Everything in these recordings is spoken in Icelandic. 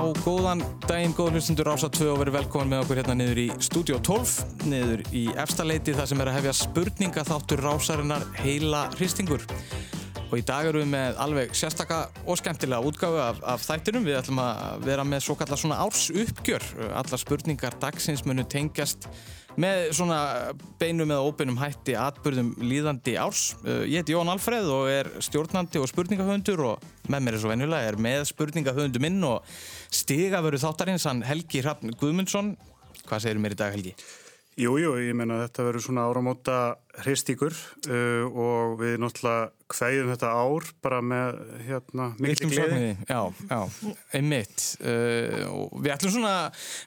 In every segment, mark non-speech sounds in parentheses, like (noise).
Já, góðan daginn, góð hlustundur ása 2 og verið velkomin með okkur hérna niður í Studio 12, niður í efstaleiti þar sem er að hefja spurninga þáttur rásarinnar heila hristingur. Og í dag erum við með alveg sérstaka og skemmtilega útgáfu af, af þættinum. Við ætlum að vera með svo kallar svona árs uppgjör. Alla spurningar dagsins munu tengjast með svona beinum eða óbeinum hætti atbyrðum líðandi árs. Ég heiti Jón Alfreð og er stjórnandi og spurningahöndur og með mér er svo venjulega er með spurningahöndu minn og stigaföru þáttarins hann Helgi Hrafn Guðmundsson. Hvað segir mér í dag Helgi? Jújú, jú, ég menna að þetta verður svona áramóta hristíkur uh, og við náttúrulega hvegjum þetta ár bara með hérna mikil gleði. Já, já, einmitt. Uh, við ætlum svona,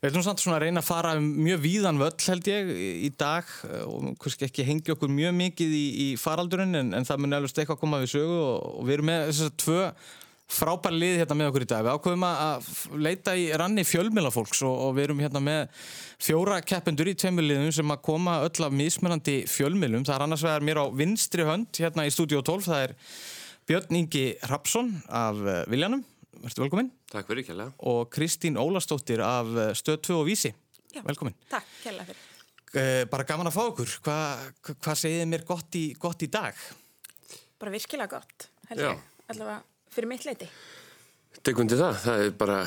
við ætlum samt svona að reyna að fara um mjög víðan völl held ég í dag og kannski ekki hengja okkur mjög mikið í, í faraldurinn en, en það mun eflust eitthvað að koma við sögu og, og við erum með þessar tvö frábæri lið hérna með okkur í dag. Við ákveðum að leita í ranni fjölmjölafólks og, og við erum hérna með fjóra keppendur í tveimiliðum sem að koma öll af mismunandi fjölmjölum. Það er annars vegar mér á vinstri hönd hérna í Studio 12. Það er Björn Ingi Rapsson af Viljanum. Verður velkominn. Takk fyrir, kjærlega. Og Kristín Ólastóttir af Stöð 2 og Vísi. Já, velkominn. Takk, kjærlega fyrir. Uh, bara gaman að fá okkur. Hvað hva segir mér gott í, gott í dag? Bara virkilega gott, held ég. Allavega fyrir mitt leiti. Tegundi það, það er bara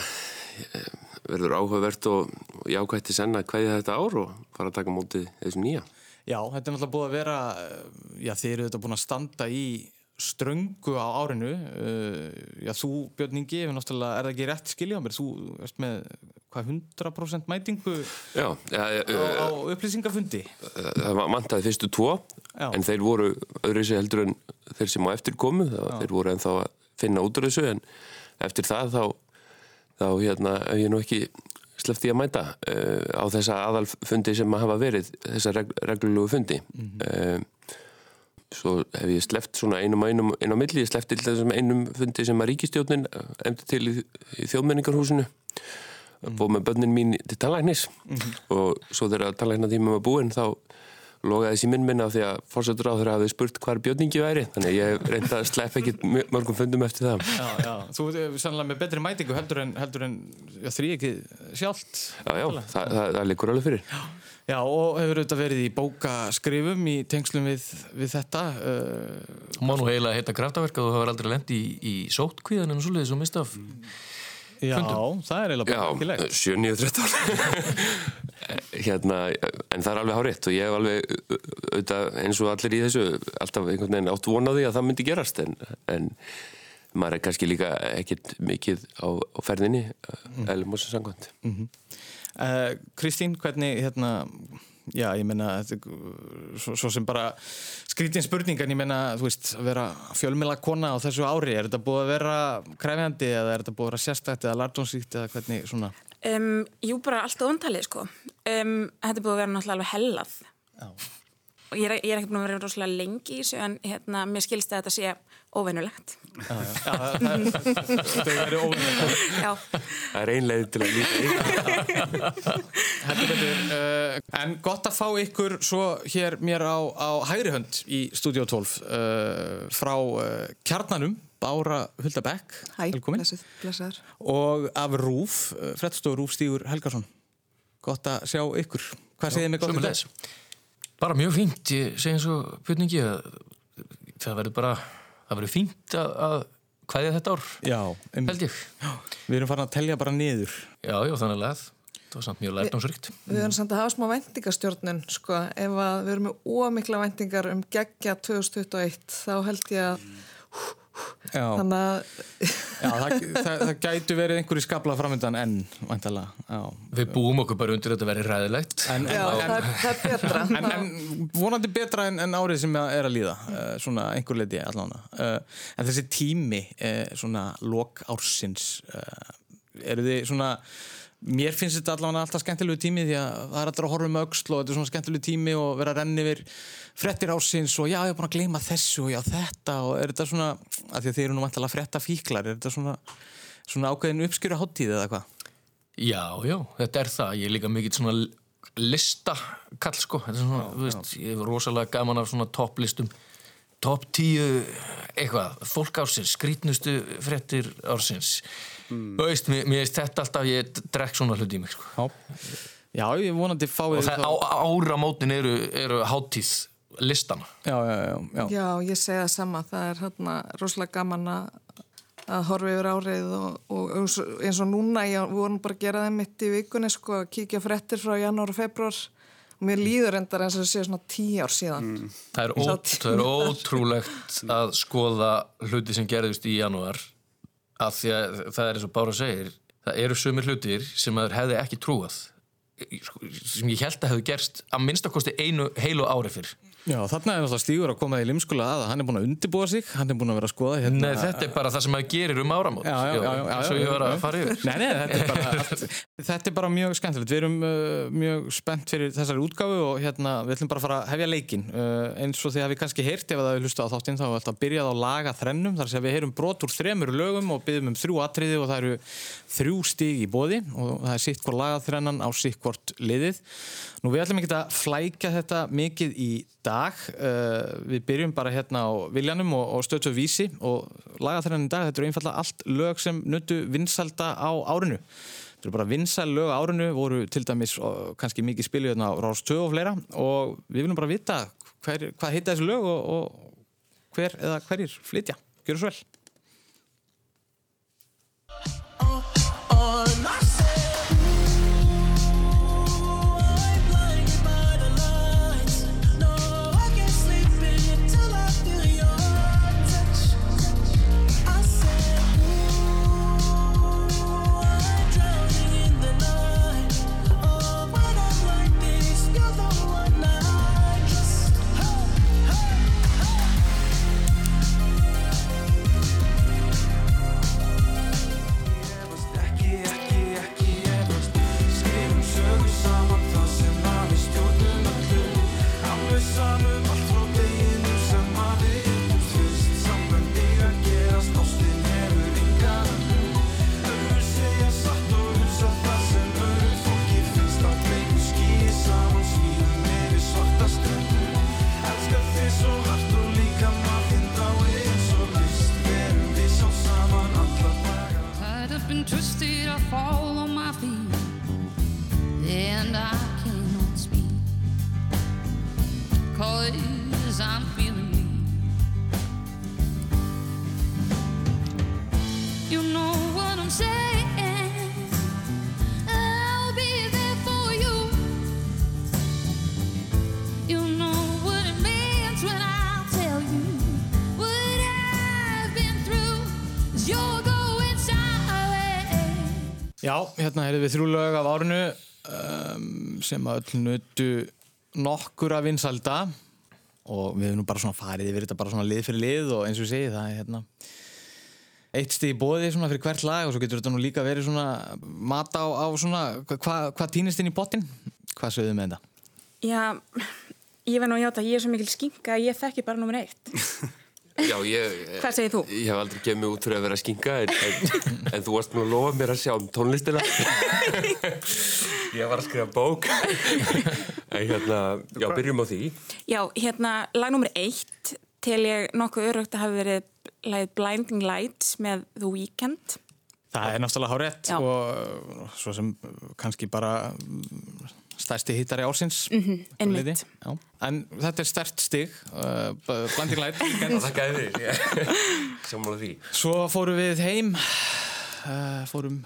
verður áhugavert og, og jákvætti senna hvaðið þetta ár og fara að taka mótið þessum nýja. Já, þetta er náttúrulega búið að vera, já þeir eru þetta búin að standa í ströngu á árinu. Já þú Björn Ingi, er það ekki rétt skilja á mér? Þú erst með hvað 100% mætingu já, ja, á, á upplýsingafundi? Það mantaði fyrstu tvo, já. en þeir voru öðru þessi heldur en þeir sem á eftir komu, þeir voru ennþá að finna út úr þessu en eftir það þá, þá hérna, hef ég nú ekki sleppti að mæta uh, á þessa aðalfundi sem hafa verið þessa reg reglulegu fundi mm -hmm. uh, svo hef ég sleppt svona einum og einum inn á milli, ég sleppti til þessum einum fundi sem að ríkistjónin emdi til í, í þjóðmenningarhúsinu mm -hmm. búið með börnin mín til tannlæknis -hmm. og svo þegar tannlæknatíma var búinn þá logaði þessi minn minna því að fórsættur á þeirra hafið spurt hvar björningi væri þannig að ég reynda að slepp ekki mörgum fundum eftir það. Já, já, þú er sannlega með betri mætingu heldur en, heldur en já, þrý ekki sjálft Já, já, það, það, það likur alveg fyrir. Já, já og hefur auðvitað verið í bókaskrifum í tengslum við, við þetta uh, Má nú heila heita kraftaverk að þú hafa aldrei lendi í, í sótkvíðan en svo leiðis og mistaf Já, Fundum. það er eiginlega leitt. Já, 7-9-13 (laughs) hérna, en það er alveg hárétt og ég hef alveg auðvitað eins og allir í þessu alltaf einhvern veginn átt vonaði að það myndi gerast en, en maður er kannski líka ekkert mikið á, á ferðinni mm. eða músið sangvönd mm -hmm. uh, Kristín, hvernig hérna Já, ég menna, svo, svo sem bara skrítin spurningan, ég menna, þú veist, að vera fjölmjöla kona á þessu ári, er þetta búið að vera kræfjandi eða er þetta búið að vera sérstætt eða lartónsíkt eða hvernig svona? Um, jú, bara alltaf ondalið, sko. Um, þetta búið að vera náttúrulega alveg hellað. Já. Og ég er, ég er ekki búin að vera rosalega lengi en hérna, mér skilst að þetta sé óveinulegt. Já, já, (laughs) já, það er óveinulegt. Já. Það er einlega til að líka í. uh, en gott að fá ykkur svo hér mér á, á hægri hönd í Studio 12 uh, frá uh, kjarnanum, Bára Huldabæk. Og af Rúf, frettstóður Rúf Stígur Helgarsson. Gott að sjá ykkur. Hvað segir mig gott í þess? Bara mjög fínt, ég segi eins og Björningi að það verður bara, það verður fínt að, að hvaðið þetta ár, já, um, held ég. Já, við erum farin að telja bara niður. Já, já, þannig að það var samt mjög lærdámsrikt. Vi, við erum samt að hafa smá vendingastjórnun, sko, ef við erum með ómikla vendingar um gegja 2021, þá held ég að Já, þannig að já, það, það, það gætu verið einhverju skabla framöndan enn vantala Við búum okkur bara undir þetta að vera ræðilegt en, Já, en, það, er, það er betra. (laughs) En, en vonandi betra en árið sem er að líða uh, svona einhver leiti allána uh, en þessi tími uh, svona lok ársins eru þið svona mér finnst þetta allavega alltaf skemmtilegu tími því að það er alltaf að horfa um auksl og þetta er svona skemmtilegu tími og vera að renni yfir frettir ásins og já ég er búin að gleyma þessu og já þetta og er þetta svona að því að þeir eru nú vantilega fretta fíklar er þetta svona, svona ákveðin uppskjöru háttíð eða hvað? Já, já, þetta er það. Ég er líka mikið svona listakall sko. Svona, já, veist, ég er rosalega gaman af svona topplistum. Top 10 eitthvað, fólk ársins skrítnustu frettir ársins mm. þú veist, mér veist þetta alltaf ég drekk svona hluti í mig sko. Já, ég vonandi fáið og það á, áramótin eru, eru háttíð listana já, já, já, já, ég segja það sama. Það er hérna rosalega gaman að að horfa yfir árið og, og eins og núna, ég, við vorum bara að gera það mitt í vikunni, sko, að kíkja frettir frá janúar og februar og mér líður endar eins og það séu svona tíu ár síðan. Mm. Það er, ó, það er ótrúlegt að skoða hluti sem gerðist í janúar af því að það er eins og Bára segir það eru sumir hlutir sem maður hefði ekki trúað sko, sem ég held að hefði gerst að minnstakosti einu heilu ári fyrr Já, þarna er náttúrulega Stígur að koma í limskula að hann er búin að undibúa sig, hann er búin að vera að skoða hérna. Nei, þetta er bara það sem maður gerir um áramót. Já Svo ég var að fara yfir. Nei, nei, þetta er bara, (laughs) þetta er bara mjög skemmtilegt. Við erum uh, mjög spennt fyrir þessari útgáfu og hérna við ætlum bara að fara að hefja leikin. Uh, eins og því að við kannski heyrti ef það við hlusta á þáttinn þá er alltaf byrjað á laga þrennum. Þar að við heyrum brot úr þremur lögum og byggjum um þrjú atriði og það eru þrjú stíg í bóði og það er sitt hvort lagaþrennan á sitt hvort liðið. Nú við ætlum ekki að flækja þetta mikið í dag. Uh, við byrjum bara hérna á Viljanum og, og stöðtöð vísi og lagaþrennan í dag, þetta eru einfallega allt lög sem nöttu vinsalda á árinu. Þetta eru bara vinsal lög á árinu, voru til dæmis og, kannski mikið spilið hérna á Rás 2 og fleira og við viljum bara vita hver, hvað heita þessu lög og, og hver eða hverjir flytja. Gjör svo vel. I've been twisted, I fall on my feet, and I cannot speak. Cause I'm feeling weak. You know what I'm saying? Já, hérna erum við þrjú lög af árinu um, sem að öll nötu nokkur að vinsalda og við hefum nú bara svona farið yfir þetta bara svona lið fyrir lið og eins og ég segi það er hérna eitt stið í bóði svona fyrir hvert lag og svo getur þetta nú líka verið svona mat á, á svona hvað hva týnist inn í pottin? Hvað sögðu með þetta? Já, ég verð nú að hjáta ég er svo mikil skinga að ég þekki bara nummer eitt (laughs) Já, ég, Hvað segir þú? Ég hef aldrei gefið mig út fyrir að vera skinga en, en, (laughs) en þú varst nú að lofa mér að sjá um tónlistina (laughs) Ég var að skrifa bók (laughs) en hérna, já, byrjum á því Já, hérna, lag nr. 1 til ég nokkuð örugt að hafa verið lagið Blinding Lights með The Weeknd Það er náttúrulega hárétt og svo sem kannski bara stærsti hittari ársins mm -hmm, en þetta er stert stig uh, (laughs) því því. Svo fórum við heim uh, fórum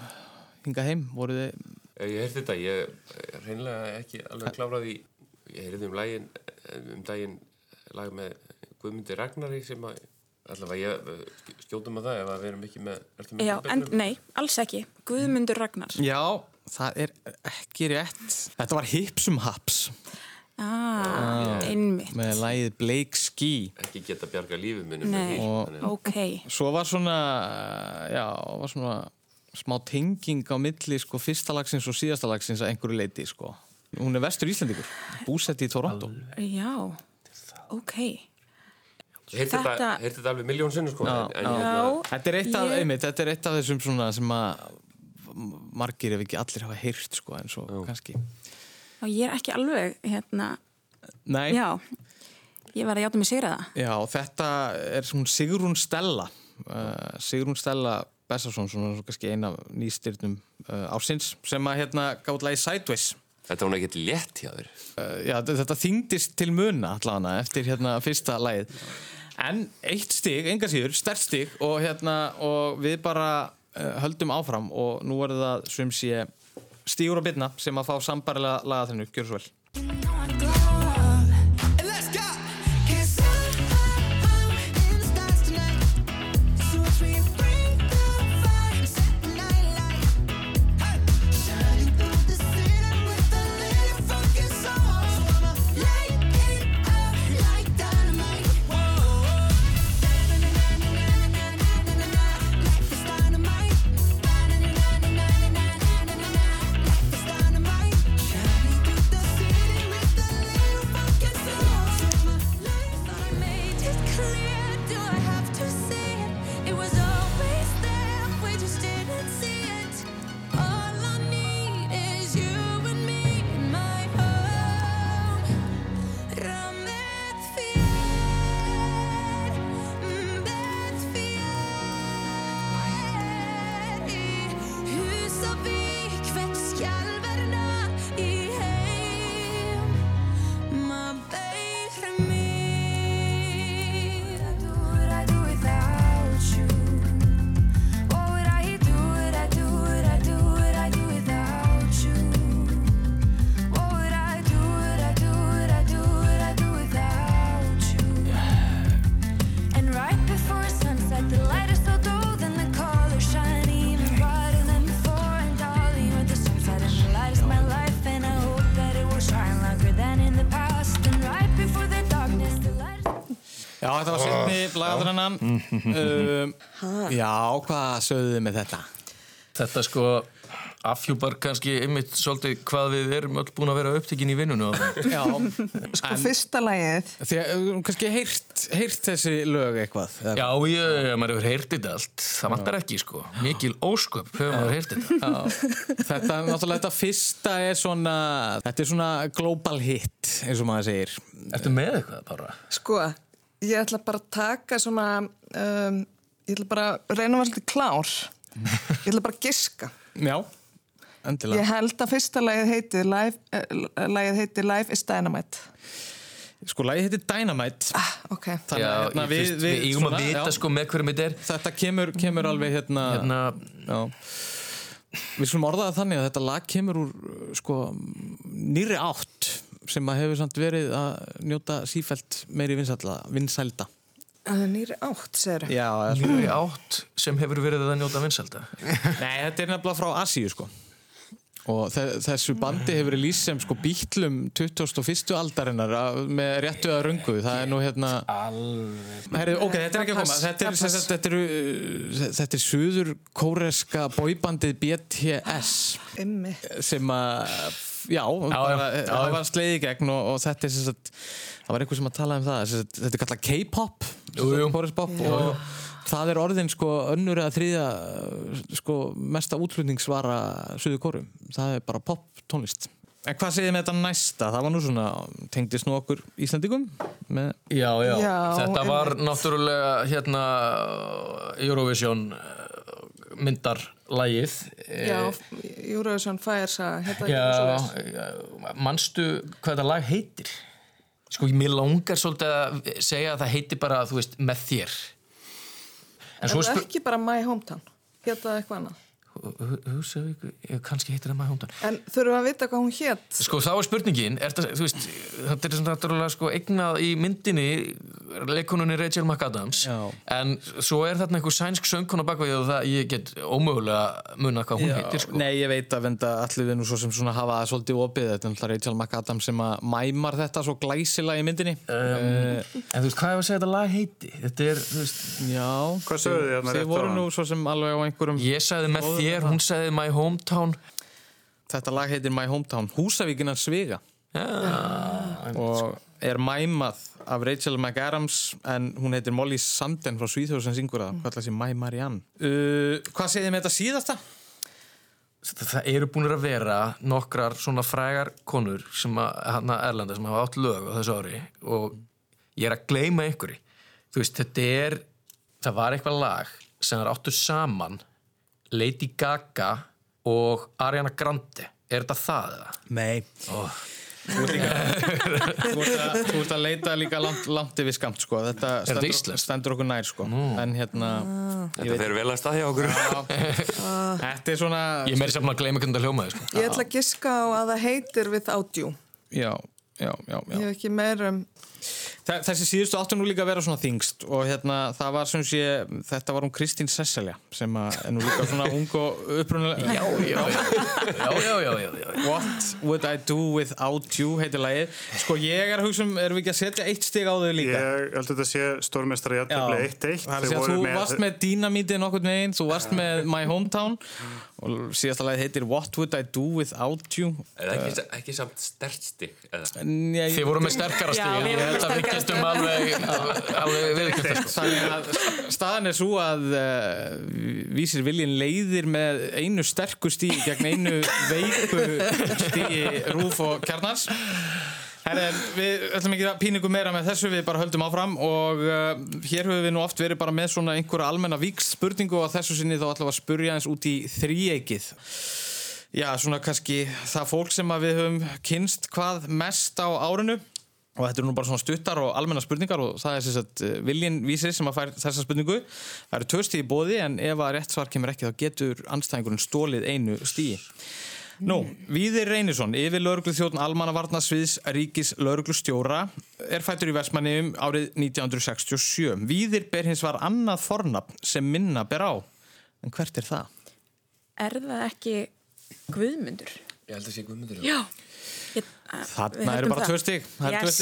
hinga heim voruð þið ég heyrði þetta, ég reynilega ekki alveg kláraði ég heyrði um lagin um daginn lag með Guðmundi Ragnari sem að allavega ég skjóðum að það ef að við erum ekki með, með Já, en, nei, alls ekki. Guðmundur Ragnar. Já það er ekki rétt. Þetta var Hipsum Haps. Ah, einmitt. Með lægið Blake Ski. Ekki geta bjarga lífið minni Nei, og, ok. Svo var svona já, var svona smá tenging á milli sko fyrsta lagsins og síðasta lagsins að einhverju leiti sko. Hún er vestur Íslandíkur, búsett í Toronto. Já, ok. Heyrti þetta, þetta alveg miljónsinu sko þetta, er af, ég... einmitt, þetta er eitt af þessum sem að margir ef ekki allir hafa heyrt sko en svo Já. kannski og ég er ekki alveg hérna Nei Já. Ég var að hjáta mig sigra það. Já, þetta er svona Sigrún Stella uh, Sigrún Stella Bessarsson, svona svo kannski eina nýstyrnum uh, ásins sem að hérna gátt lagi Sideways Þetta var ekki létt hjá þér uh, Já, þetta þyngdist til muna allavega eftir hérna fyrsta lagið en eitt stig, enga síður, stert stig og hérna, og við bara höldum áfram og nú er það sem sé stígur og bitna sem að fá sambarilega laga þennu, gjör svo vel um, Já, hvað sögðu þið með þetta? Þetta sko afhjúpar kannski einmitt svolítið hvað við erum öll búin að vera upptekinn í vinnunum Já, (laughs) Sko fyrsta lagið. Því að við höfum kannski heyrt, heyrt þessi lög eitthvað Já, ég, maður hefur heyrt þetta allt það vantar ekki sko, mikil ósköp hefur maður heyrt þetta. Já, þetta, náttúrulega þetta fyrsta er svona þetta er svona global hit eins og maður segir. Ertu með eitthvað bara? Sko, ég ætla bara að taka svona um, ég ætla bara að reyna að vera svolítið klár. Ég ætla bara að giska. Já, endilega. Ég held að fyrsta lagið heiti Life, uh, lagið heiti Life is Dynamite. Sko, lagi heitir Dynamite. Ah, ok, Þannig Já, að hérna, við, við, við eigum svona, að vita já, sko með hverjum þetta er. Þetta kemur, kemur alveg hérna, hérna, já. Við skulum orðaða þannig að þetta lag kemur úr sko, nýri átt sem að hefur samt verið að njóta sífælt meiri vinsælda, vinsælda. uh, nýri átt, segir Já, nýri átt sem hefur verið að njóta vinsalda (laughs) Nei, þetta er nefnilega frá Asíu sko. Og þe þessu bandi hefur verið lýst sem sko bítlum 21. aldarinnar að- með réttu að röngu. Það er nú hérna Herri, ok, þetta er ekki að koma. Þetta er, þetta, þetta er, þetta er suður kóreska bóibandið BTS sem að já, bara, já, það var sleiði í gegn og, og þetta er sem sagt það var einhver sem að tala um það sem sagt, þetta er kallað K-pop. Kóresk-pop og það er orðin sko önnur eða þriðja sko mesta útflutningsvara Suður Kóru, það er bara pop tónlist. En hvað segir þið með þetta næsta? Það var nú svona, tengdist nú okkur Íslandingum með Já, já, Já, þetta var náttúrulega hérna Eurovision myndarlægið Já, Eurovision Fire Saga hérna Já, manstu hvað þetta lag heitir? Sko, mér langar svolítið að segja að það heitir bara, þú veist, með þér En Er svo spur... ekki bara My Hometown? Hérna eitthvað annað Húsavík, kannski heitir það maður hóndan En þurfum að vita hvað hún hétt Sko þá er spurningin, er það, þú veist, þetta er náttúrulega sko eignað í myndinni leikonunni Rachel McAdams. Já. en svo er þarna einhver sænsk söngkona bakvið og það ég get ómögulega munna hvað hún heitir sko. Nei, ég veit að venda allir við nú svo sem svona hafa það svolítið opið. Þetta er Rachel McAdams sem að mæmar þetta svo glæsilega í myndinni. Um, En þú veist, hvað er að segja þetta lag heiti? Þetta er, þú veist, Já, þið þið voru nú svo sem alveg á einhverjum þarna. hún sagði my hometown. Þetta lag heitir My Hometown, Húsavíkinan Svega Já, og er mæmað af Rachel McAdams en hún heitir Molly Sanden frá Svíþjóður sem syngur það, hvað ætla að sé My Marianne. Uh, Hvað segið þið með þetta síðasta? það eru búin að vera nokkrar svona frægar konur sem að, hana Erlanda sem hafa átt lög á þessu ári og ég er að gleyma einhverju. Þú veist, þetta er það var eitthvað lag sem er áttu saman Lady Gaga og Ariana Grande er þetta það eða? Nei oh. Þú ert, líka, þú, ert að, þú ert að leita líka langt, langt yfir skamt sko. þetta stendur, stendur okkur nær sko. mm. en hérna ah. Þetta fer vel að staðja okkur Þetta er svona Ég meiri saman að gleyma hvernig það hljómaði sko. Ég ætla að giska á að það heitir with audio Já, já, já, já. Ég hef ekki meirum Þessi síðustu áttu nú líka að vera svona þingst og hérna það var sem sé þetta var hún Kristín Sesselja sem er nú líka svona ung og upprunalega já já. Já, já, já, já What would I do without you heitir lagið. Sko ég er að hugsa um, erum við ekki að setja eitt stig á þau líka? Ég held að þetta sé stórmestari jættefli 1-1 Það að segja að þú með... varst með Dynamite nokkur meginn, þú varst með My Hometown og síðasta lagið heitir What would I do without you? Er ekki, ekki samt stert stig? Þið voru með sterkara stig held að við getum alveg, alveg viðkvæmt sko. staðan er svo að uh, vísir viljin leiðir með einu sterkur stíg gegn einu veiku stígi Rúf og Kjarnars Herre, við ætlum ekki að ykkur meira með þessu, við bara höldum áfram og uh, hér höfum við nú oft verið bara með svona einhverja almenna víks spurningu og þessu sinni þá ætlum við að spurja eins út í þrýeikið. Já, svona kannski það fólk sem við höfum kynst hvað mest á árinu og þetta er nú bara svona stuttar og almenna spurningar og það er sérstaklega uh, Viljin Vísir sem að fær þessa spurningu. Það eru tvö stíði bóði en ef að rétt svar kemur ekki þá getur anstæðingurinn stólið einu stíði. Nú, Víðir Reynisson, yfir lauruglu þjóðn Almannavarnasviðs Ríkis lauruglustjóra er fættur í Vestmanniðum árið 1967. Víðir ber hins var annað fornafn sem minna ber á. En hvert er það? Er það ekki Guðmundur? Ég held að það sé Guðmundur. Já. Þarna eru bara tvö. Yes.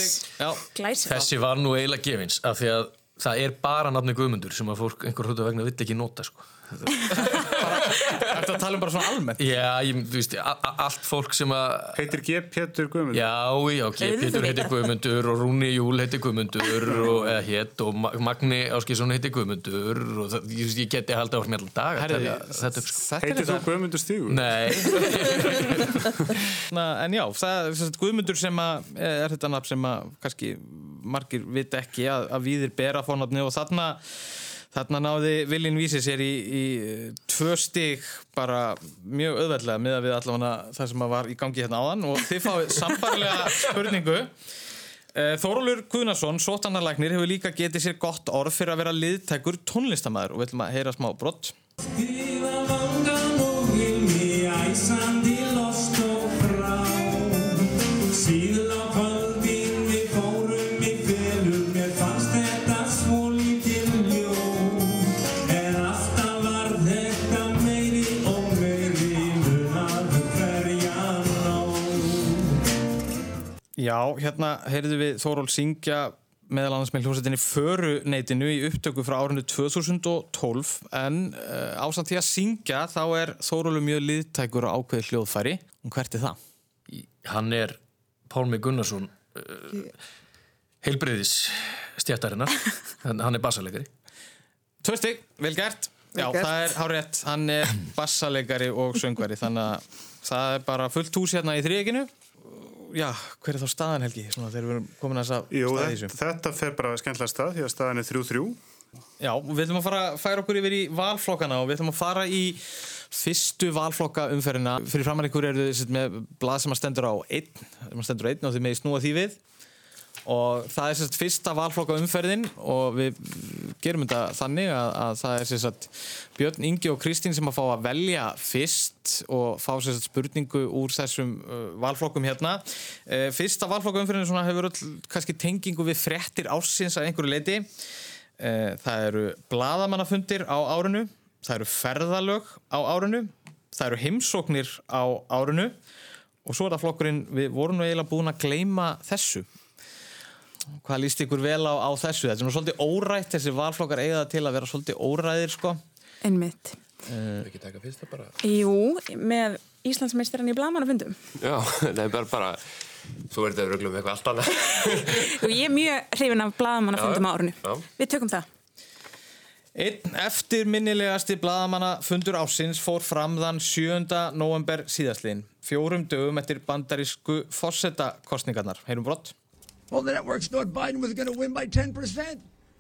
Þessi var nú eiginlega gefins af því að það er bara nafni Guðmundur sem að fólk einhver hlutu vegna vill ekki nota sko. Þetta að tala um bara svona almennt? Já, ég, þú veist, allt fólk sem að Heitir G. Pétur Guðmundur? Já, já, G. Pétur heitir Guðmundur og Rúni Júl heitir Guðmundur og, eða hétt og Magni Áskísson heitir Guðmundur og það, ég, ég geti halda á mér alltaf dag Herri, þetta, sko. Heitir þú Guðmundur Stígur? Nei En já, það er Guðmundur sem að er þetta nafn sem að kannski margir vit ekki að, að viðir bera fórnafni og þarna Þarna náði Viljin Vísi sér í, í tvö stygg bara mjög auðveldlega með að við allavega það sem var í gangi hérna áðan og þið fáið sambarlega (laughs) spurningu. Eh, Þórólur Guðnarsson, sótanarlæknir, hefur líka getið sér gott orð fyrir að vera liðtækur tónlistamæður og við ætlum að heyra smá brott. Já, hérna heyrðu við Þóról syngja meðal annars með hljómsveitinni Föruneitinu í upptöku frá árunni 2012 en uh, ásamt því að syngja þá er Þórólu mjög liðtækur á ákveði hljóðfæri. Og hvert er það? Hann er Pálmi Gunnarsson uh, heilbreyðis stjættarinnar (laughs) hann er bassalegari Tvö stygg, vel gert. Já, vel það er hárétt, hann er bassalegari og söngveri þannig að það er bara fullt hús hérna í þrýeginu já, hver er þá staðan Helgi? Svona, þegar við erum komin að þessa staði þessu. Þetta fer bara skemmtilega stað því að staðan er 3-3. Já, við ætlum að fara að færa okkur yfir í valflokkana og við ætlum að fara í fyrstu valflokka umferðina. Fyrir framar ykkur eru þið með blað sem að stendur á einn, sem að stendur á einn og þið meði snúa því við og það er sérst fyrsta valflokka umferðin og við gerum þetta þannig að, að það er sérst Björn Ingi og Kristín sem að fá að velja fyrst og fá sérst spurningu úr þessum uh, valflokkum hérna. Uh, fyrsta valflokka umferðin hefur öll, kannski tengingu við frettir ársins að einhverju leiti uh, það eru bladamannafundir á árinu það eru ferðalög á árinu það eru heimsóknir á árinu og svo er það flokkurinn við vorum eiginlega búin að gleima þessu Hvað líst ykkur vel á, á þessu? Þetta er nú svolítið órætt, þessi valflokkar eiga það til að vera svolítið óræðir sko. Einmitt. Uh, bara? Jú, með Íslandsmeistarann í Blamanafundum. Já, (laughs) það er bara bara, svo er þetta röglum eitthvað allt annað. Ég er mjög hrifin af Blamanafundum árunni. Við tökum það. Einn eftirminnilegasti bladamannafundur ásins fór fram þann 7. november síðastliðin, fjórum dögum eftir bandarísku fórsetakostningarnar. Heyrum brott. Well, the networks thought Biden was going to win by 10%.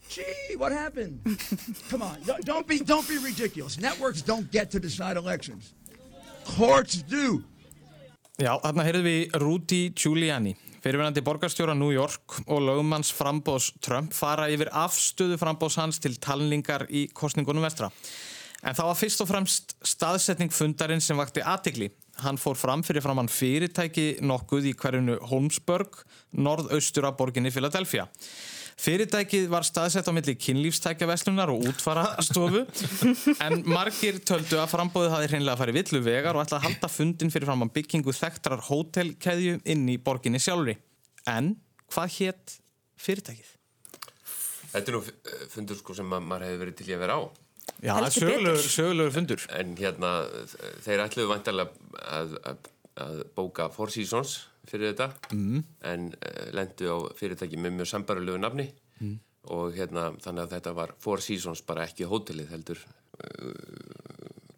Gee, what happened? (laughs) Come on, don't, be don't be ridiculous. Networks don't get to decide elections. Courts do. Já, þarna heyrðum við Rudy Giuliani, fyrirvenandi borgarstjóra New York og lögumanns frambóðs Trump fara yfir afstöðu frambóðs hans til talningar í kostningunum vestra. En það var fyrst og fremst staðsetning fundarinn sem vakti aðtikli. Hann fór fram fyrir framann fyrirtæki nokkuð í hverjunu Holmesburg, norðaustur af borginni Philadelphia. Fyrirtækið var staðsett á milli kynlífstækjaveslunar og útfarastofu (laughs) en margir töldu að frambóðið hafi hreinlega að fara í villu vegar og ætla að halda fundin fyrir framann byggingu þekktrar hótelkeðju inn í borginni sjálfri. En hvað hétt fyrirtækið? Þetta er nú fundur sko sem maður hefði verið til í að vera á. Já, sögulegur, sögulegur fundur. En hérna, þeir ætluðu vantarlega að, að, að bóka Four Seasons fyrir þetta mm. en uh, lendu á fyrirtæki með mjög sambarulegu nafni mm. og hérna þannig að þetta var Four Seasons bara ekki hótelið heldur uh,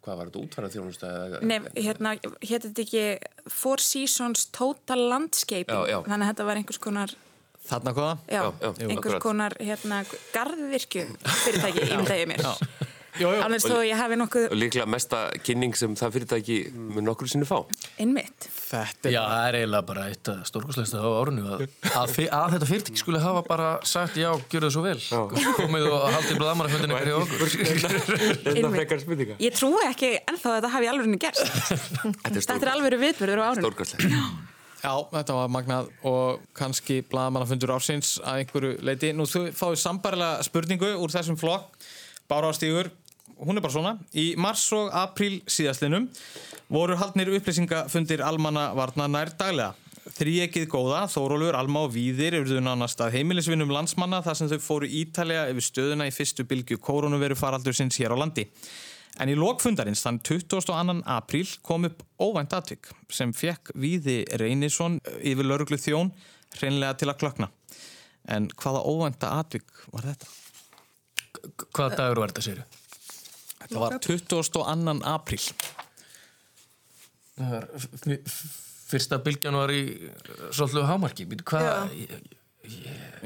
hvað var þetta útfærað þjónust? Nei, hérna, hétt þetta ekki Four Seasons Total Landscape já, já. þannig að þetta var einhvers konar Þarna hvaða? Já, já einhvers konar hérna garðvirkju fyrirtæki í myndægið mér Ánvegs þó ég hafi nokkuð Og líklega mesta kynning sem það fyrirtæki mun nokkur sinni fá. Innmitt Þetta er Já, það er eiginlega bara eitt stórkosleista á árunni að, að, að þetta fyrirtæki skulle hafa bara sagt já, gjör það svo vel. Já. komið og haldið bladamaraföndinu hverju (laughs) okkur. (laughs) Ég trúi ekki ennþá að þetta hafi alveg gerst. Þetta er alveg viðbörður á árunni Stórkosleista Já, þetta var magnað og kannski bladamannafundur ársins að einhverju leiti. Nú þú fáið sambarilega spurningu úr þessum flokk. Bára Stígur, hún er bara svona. Í mars og apríl síðastlinum voru haldnir upplýsingafundir almanna varna nær daglega. Þríekið góða, Þórólur, Alma og Víðir eruðu nánast að heimilisvinnum landsmanna þar sem þau fóru ítalega yfir stöðuna í fyrstu bylgu koronaviru faraldur sinns hér á landi. En í lokfundarins þann 22. apríl kom upp óvænt atvik sem fekk Víði Reynisson yfir lauruglu þjón hreinlega til að klökna. En hvaða óvænta atvik var þetta? Hvaða dagur var þetta, séru? Þetta var 22. apríl. Fyrsta bylgjan var í svolítið hámarki. Hvaða...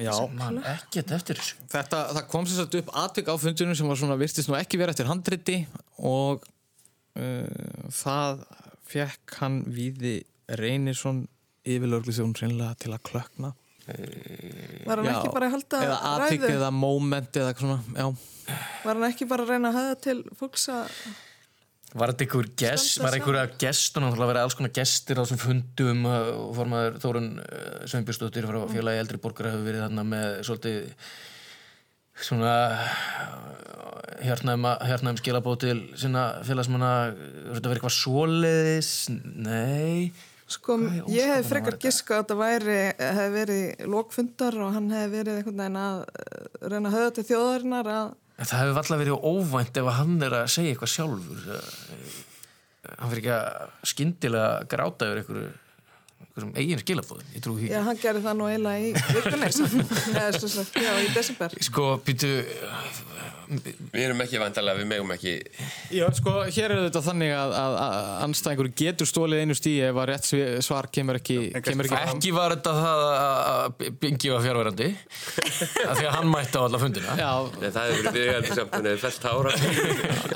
Já, man ekkert eftir þessu Þetta, það kom sér satt upp atvik á fundunum sem var svona virtist nú ekki verið eftir handriti og uh, það fekk hann Víði Reynisson reynilega til að klökna Var hann já, ekki bara að halda eða atvik eða moment eða svona, já. Var hann ekki bara að reyna að hafa til fólks að Var þetta einhver gest, var einhver að gestur náttúrulega að vera alls konar gestir á þessum fundum og formaður Þórun Sveinbjörnsdóttir frá félagi eldri borgar hefur verið þarna með svolítið svona hérnaðum skilabóð til sína félagsmanna. Verður þetta verið eitthvað svoleiðis? Nei Sko, ég hef frekar giska að þetta væri hef verið lókfundar og hann hef verið einhvern veginn að reyna að höða til þjóðarinnar að það hefur alltaf verið óvænt ef hann er að segja eitthvað sjálfur. Hann fyrir ekki að skindilega gráta yfir einhverju, einhverjum eigin skilabóðum. Ég trú því. Já, hann gerir það nú eiginlega í vikunnes. (laughs) Já, í desember. Sko, býtu... Við erum ekki vantarlega, við megum ekki... Já, sko, hér er þetta þannig að, að, að anstæðingur getur stólið einu stíi ef að rétt svar kemur ekki... Kemur ekki, ekki var þetta það að Bingi var fjárverandi, af því að hann mætti á alla fundina. Já. Nei, það hefur verið viðhældi samt með felt ára.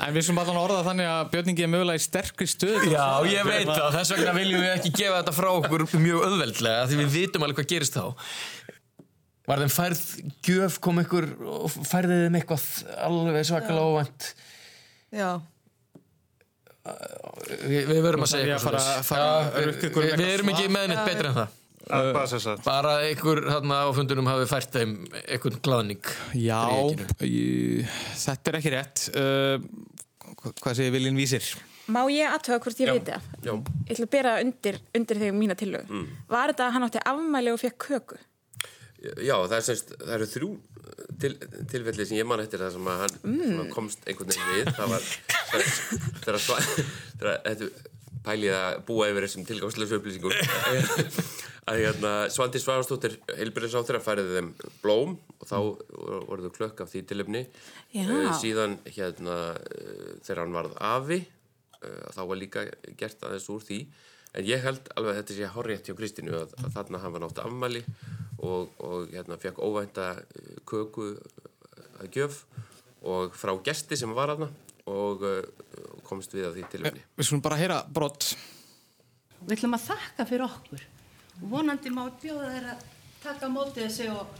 En við sem allan orða þannig að Björningi er mögulega í sterkri stöð. Já, ég veit það. Þess vegna viljum við ekki gefa þetta frá okkur mjög öðveldlega, því við vitum alveg hvað gerist þá. Var þeim færð gjöf, kom ykkur og færðið þeim eitthvað alveg svakalega óvænt? Já. Vi, við verum að segja eitthvað svona. Við erum ekki meðnitt betri en það. Bara einhver þarna á fundunum hafi fært þeim einhvern glaðning Já, ég, þetta er ekki rétt uh, hvað segir Viljinn Vísir? Má ég aðtöða hvort ég veit það? Já Ég ætla að bera undir, undir þegar mína tilög mm. Var þetta að hann átti afmæli og fekk köku? Já, það, er semst, það eru þrjú til, tilfelli sem ég man eftir það sem að hann mm. komst einhvern veginn við. Það var þegar þetta pælið að búa yfir þessum tilgáðslösu upplýsingum. (laughs) Að hérna, Svandi Svavarstóttir heilbyrðisáþur að færiði þeim blóm og þá voru þau klökk af því tilöfni uh, síðan hérna uh, þegar hann varð afi uh, þá var líka gert aðeins úr því. En ég held alveg að þetta sé horrið hjá Kristínu að, að þarna hafa nátt afmæli og, og hérna fekk óvænta eh, köku að gjöf og frá gesti sem var aðna og uh, komst við að því tilvægni. Við skulum bara heyra brott. Við ætlum að þakka fyrir okkur. Vonandi má bjóða að taka á mótið þessu og,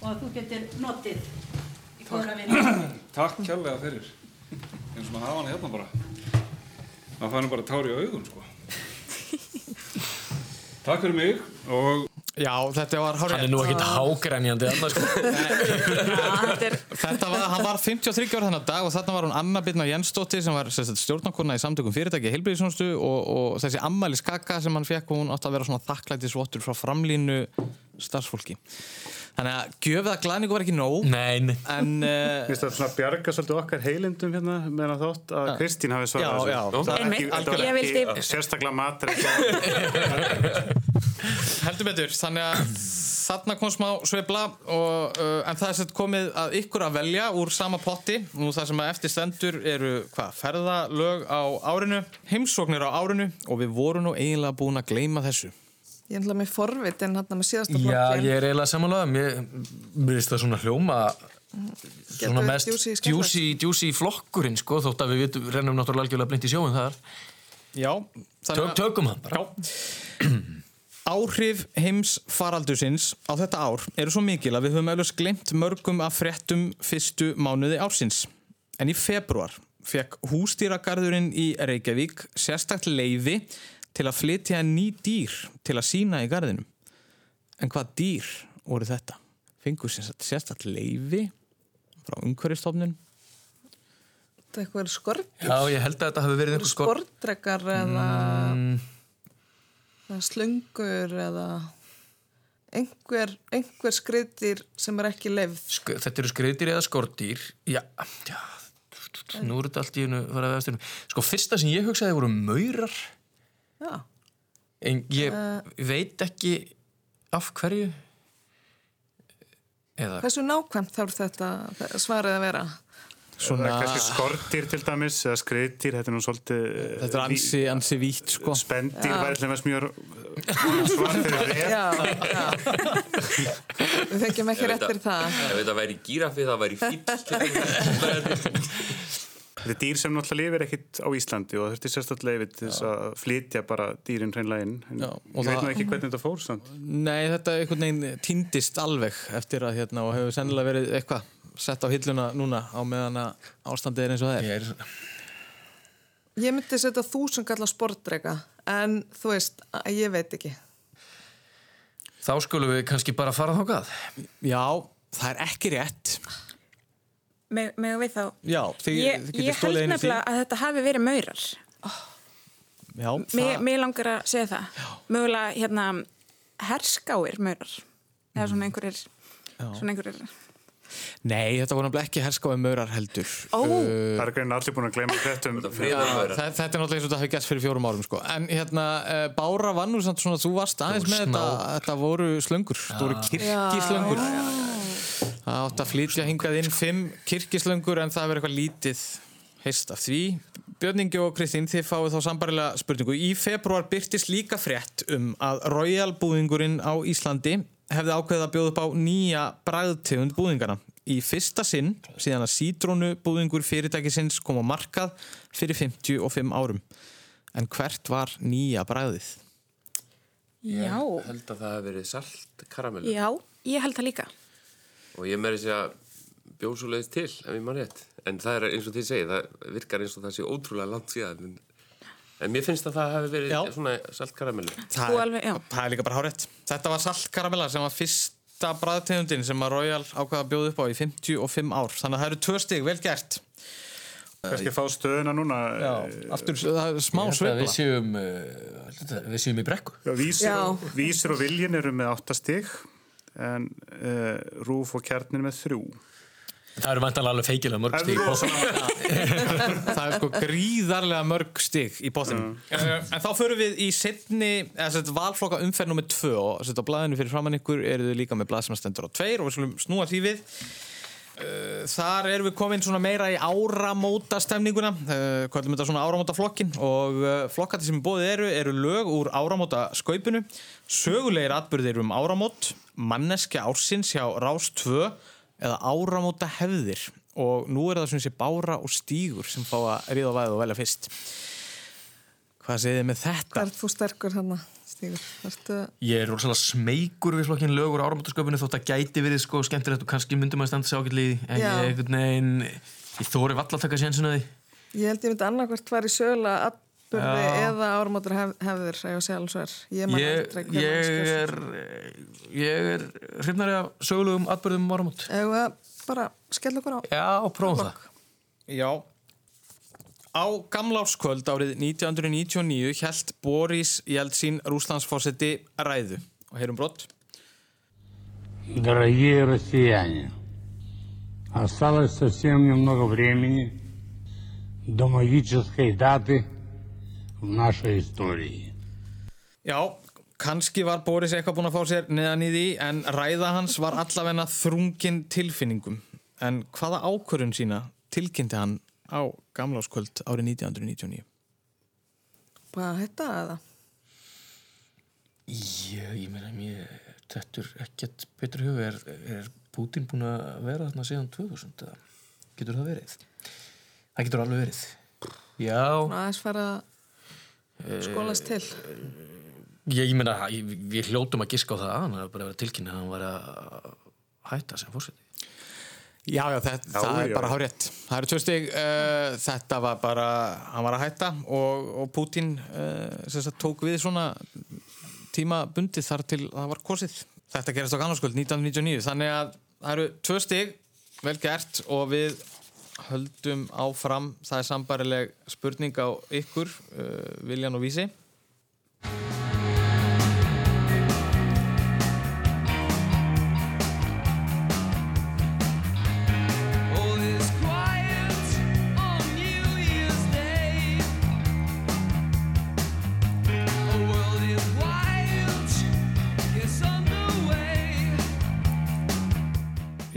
og að þú getur notið í góðra vinna. (clears throat) Takk kjærlega fyrir. Eins og maður hafa hana hérna bara. maður fannir bara tár í augun sko. (laughs) Takk fyrir mig og Já, þetta var hárið. Hann er nú ekkert hágrænjandi annars sko. (laughs) Þetta var, hann var 53 ára þennan dag og þarna var hún Anna Birna Jensdóttir sem var stjórnarkona í samtökum fyrirtæki heilbríðisjónstu og, og þessi ammæli skaka sem hann fekk og hún átti að vera svona þakklættisvottur frá framlínu starfsfólki. Þannig að gjöfið að glæningu var ekki nóg. Nei, nei. En... Uh, Mér finnst það svona bjarga svolítið okkar heilindum hérna meðan þátt að Kristín hafi svarað Já, já. Það Einmitt. ekki, þetta var Ég vildi- ekki sérstaklega matur (laughs) Heldur betur, þannig að þarna kom smá sveifla og, uh, en það er sett komið að ykkur að velja úr sama potti nú það sem að eftir stendur eru hvað, ferðalög á árinu heimsóknir á árinu og við vorum nú eiginlega búin að gleyma þessu Ég er náttúrulega með forvit en hann með síðasta Já, flokkin. ég er eiginlega samanlega. Mér finnst það svona hljóma svona mest juicy, juicy flokkurinn sko, þótt að við vitum, rennum náttúrulega algjörlega blind í sjóin þar. Já, Tök, tökum hann bara. Áhrif heims faraldusins á þetta ár eru svo mikil að við höfum auðvitað glemt mörgum af fréttum fyrstu mánuði ársins. En í februar fekk hústýragarðurinn í Reykjavík sérstakt leiði til að flytja ný dýr til að sína í garðinum. En hvað dýr voru þetta? Fengur sérstakt leiði frá umhverfistofnun? Þetta er eitthvað skorpjur. Já, ég held að þetta hafi verið einhver skor... Sportrekar eða, Mm, eða slöngur eða einhver, einhver skriðdýr sem er ekki leifð. sk þetta eru skriðdýr eða skordýr. Já, já, nú er þetta allt í hennu farað við eftir. Sko, fyrsta sem ég hugsaði voru maurar. Já. En ég veit ekki af hverju. Eða... Hversu nákvæmt þarf þetta svarið að vera? Svona... Kannski skortir til dæmis eða skriðdýr, þetta er nú svolítið Þetta er ansi, ansi vítt sko. Spendir Já. var eitthvað með smjör svar fyrir (laughs) þér Já, já. Við fengjum ekki rétt fyrir það. Ef þetta væri gírafi, það væri fýll. (laughs) (laughs) Þetta er dýr sem náttúrulega lifir ekkit á Íslandi og það þurfti sérstaklega til þess að flytja bara dýrin hreinlega inn. En Já, ég veit nú ekki hvernig þetta fór samt. Nei, þetta einhvern veginn týndist alveg eftir að hérna og hefur sennilega verið eitthvað sett á hilluna núna á meðan að ástandið er eins og það er. Ég er... Ég myndi setja þúsund galla sportreka en þú veist, ég veit ekki. Þá skulum við kannski bara fara þákað. Já, það er ekki rétt. Með, með við þá. Já, þið, Ég, ég held því. nefnilega að þetta hafi verið maurar. Já, Mér, mér langar að segja það. Mögulega hérna herskáir maurar. Eða svona einhverjir, svona einhverjir. nei, þetta voru náttúrulega ekki herskáði maurar heldur. Ó. Það er greina allir búin að fréttum. Friðarmaurar. Það, þetta er náttúrulega eins og þetta hafi gæst fyrir fjórum árum sko. En hérna, uh, Bára var nú samt svona, þú varst aðeins með þetta, þetta voru slöngur, þetta voru kirkislöngur. Það átti að flytja hingað inn fimm kirkislöngur en það verður eitthvað lítið heist af því. Björn Ingi og Kristín, þið fáið þá sambarilega spurningu. Í februar byrtist líka frétt um að Royal búðingurinn á Íslandi hefði ákveðið að bjóða upp á nýja bræðtegund búðingana. Í fyrsta sinn, síðan að sítrónu búðingur fyrirtækisins kom á markað fyrir 55 árum. En hvert var nýja bræðið? Já. Ég held að það hefði verið salt karamellu. Já, ég held það líka. Og ég að bjóð svo leiðist til, ef ég mann rétt. En það er eins og þið segið, það virkar eins og það sé ótrúlega langt síðan. En, en mér finnst að það hefði verið Já. svona salt karamellu. Það, það er líka bara hárétt. Þetta var saltkaramella sem var fyrsta bræðtegundin sem að Royal ákvaða að bjóða upp á í 55 ár. Þannig að það eru tvö stig, vel gert. Kannski fá stöðuna núna. Já, aftur, það er smá að sveifla. Við séum, uh, við séum í brekku. Já, vísir, Já. Og, vísir og viljin eru með áttastig en uh, Rúf og Kjarnin með þrjú. Það eru vantanlega alveg feikilega mörg stík. (laughs) Það er sko gríðarlega mörg stig í bóttinum. En þá förum við í setni, valflokka umferð nummið tvö og á blaðinu fyrir framann ykkur eru þau líka með blað sem stendur á tveir og við skulum snúa því við. Uh, þar erum við komin meira í áramóta stemninguna, hvað er þetta svona áramóta flokkin og uh, flokkati sem bóðið eru eru lög úr áramóta skaupinu, sögulegir atbyrðir um áramót, manneski ársins hjá Rás 2 eða áramóta hefðir og nú er það svona þessi bára og stígur sem fá að ríða væðið og velja fyrst. Hvað segir þið með þetta? Er þú sterkur hann að stígur? Ertu... Ég er rosalega smeykur við flokkin lögur áramótasköpunni þótt að gæti verið sko skemmtilegt og kannski myndum að standa sig ágætli en Já. ég veginn ég þóri valla að taka sénsuna því Ég held ég myndi annarkvært var í sögulega atbyrði Já. eða áramótur hef, hefðir að ég sé alveg sver. Ég, Ég, ég er ég er hrifnari af sögulegum atbyrðum áramót Ef við bara skella okkur á. Já, prófum það Já. Á gamláskvöld árið 1999 held Boris Jeltsin Rúslandsfósetti ræðu og heyrum brott. Дорогие россияне, осталось совсем немного времени до магической даты в нашей истории. Já, kannski var Boris eitthvað búinn að fá sér neðan í því en ræða hans var allavegna þrungin tilfinningum. En hvaða ákvörðun sína tilkynnti hann á gamláskvöld árið 1999? Bara þetta eða? Já, ég meina mér þetta er ekkert betur hug er, er Putin búin að vera þarna síðan 2000 eða getur það verið? Það getur alveg verið Já Aðeins fara að skólast til. Ég, ég meina, ég- við hljótum að giska á það hann er bara að vera tilkynna að hann var að hætta sem fórseti Já, já, þetta, Já, það er já. bara hárétt. Það eru tvö stig. Uh, þetta var bara, hann var að hætta og, og Putin uh, tók við svona tímabundið þar til það var kosið. Þetta gerast á kannarskvöld 1999. Þannig að það eru tvö stig, vel gert og við höldum áfram. Það er sambarileg spurning á ykkur, uh, Viljan og Vísi.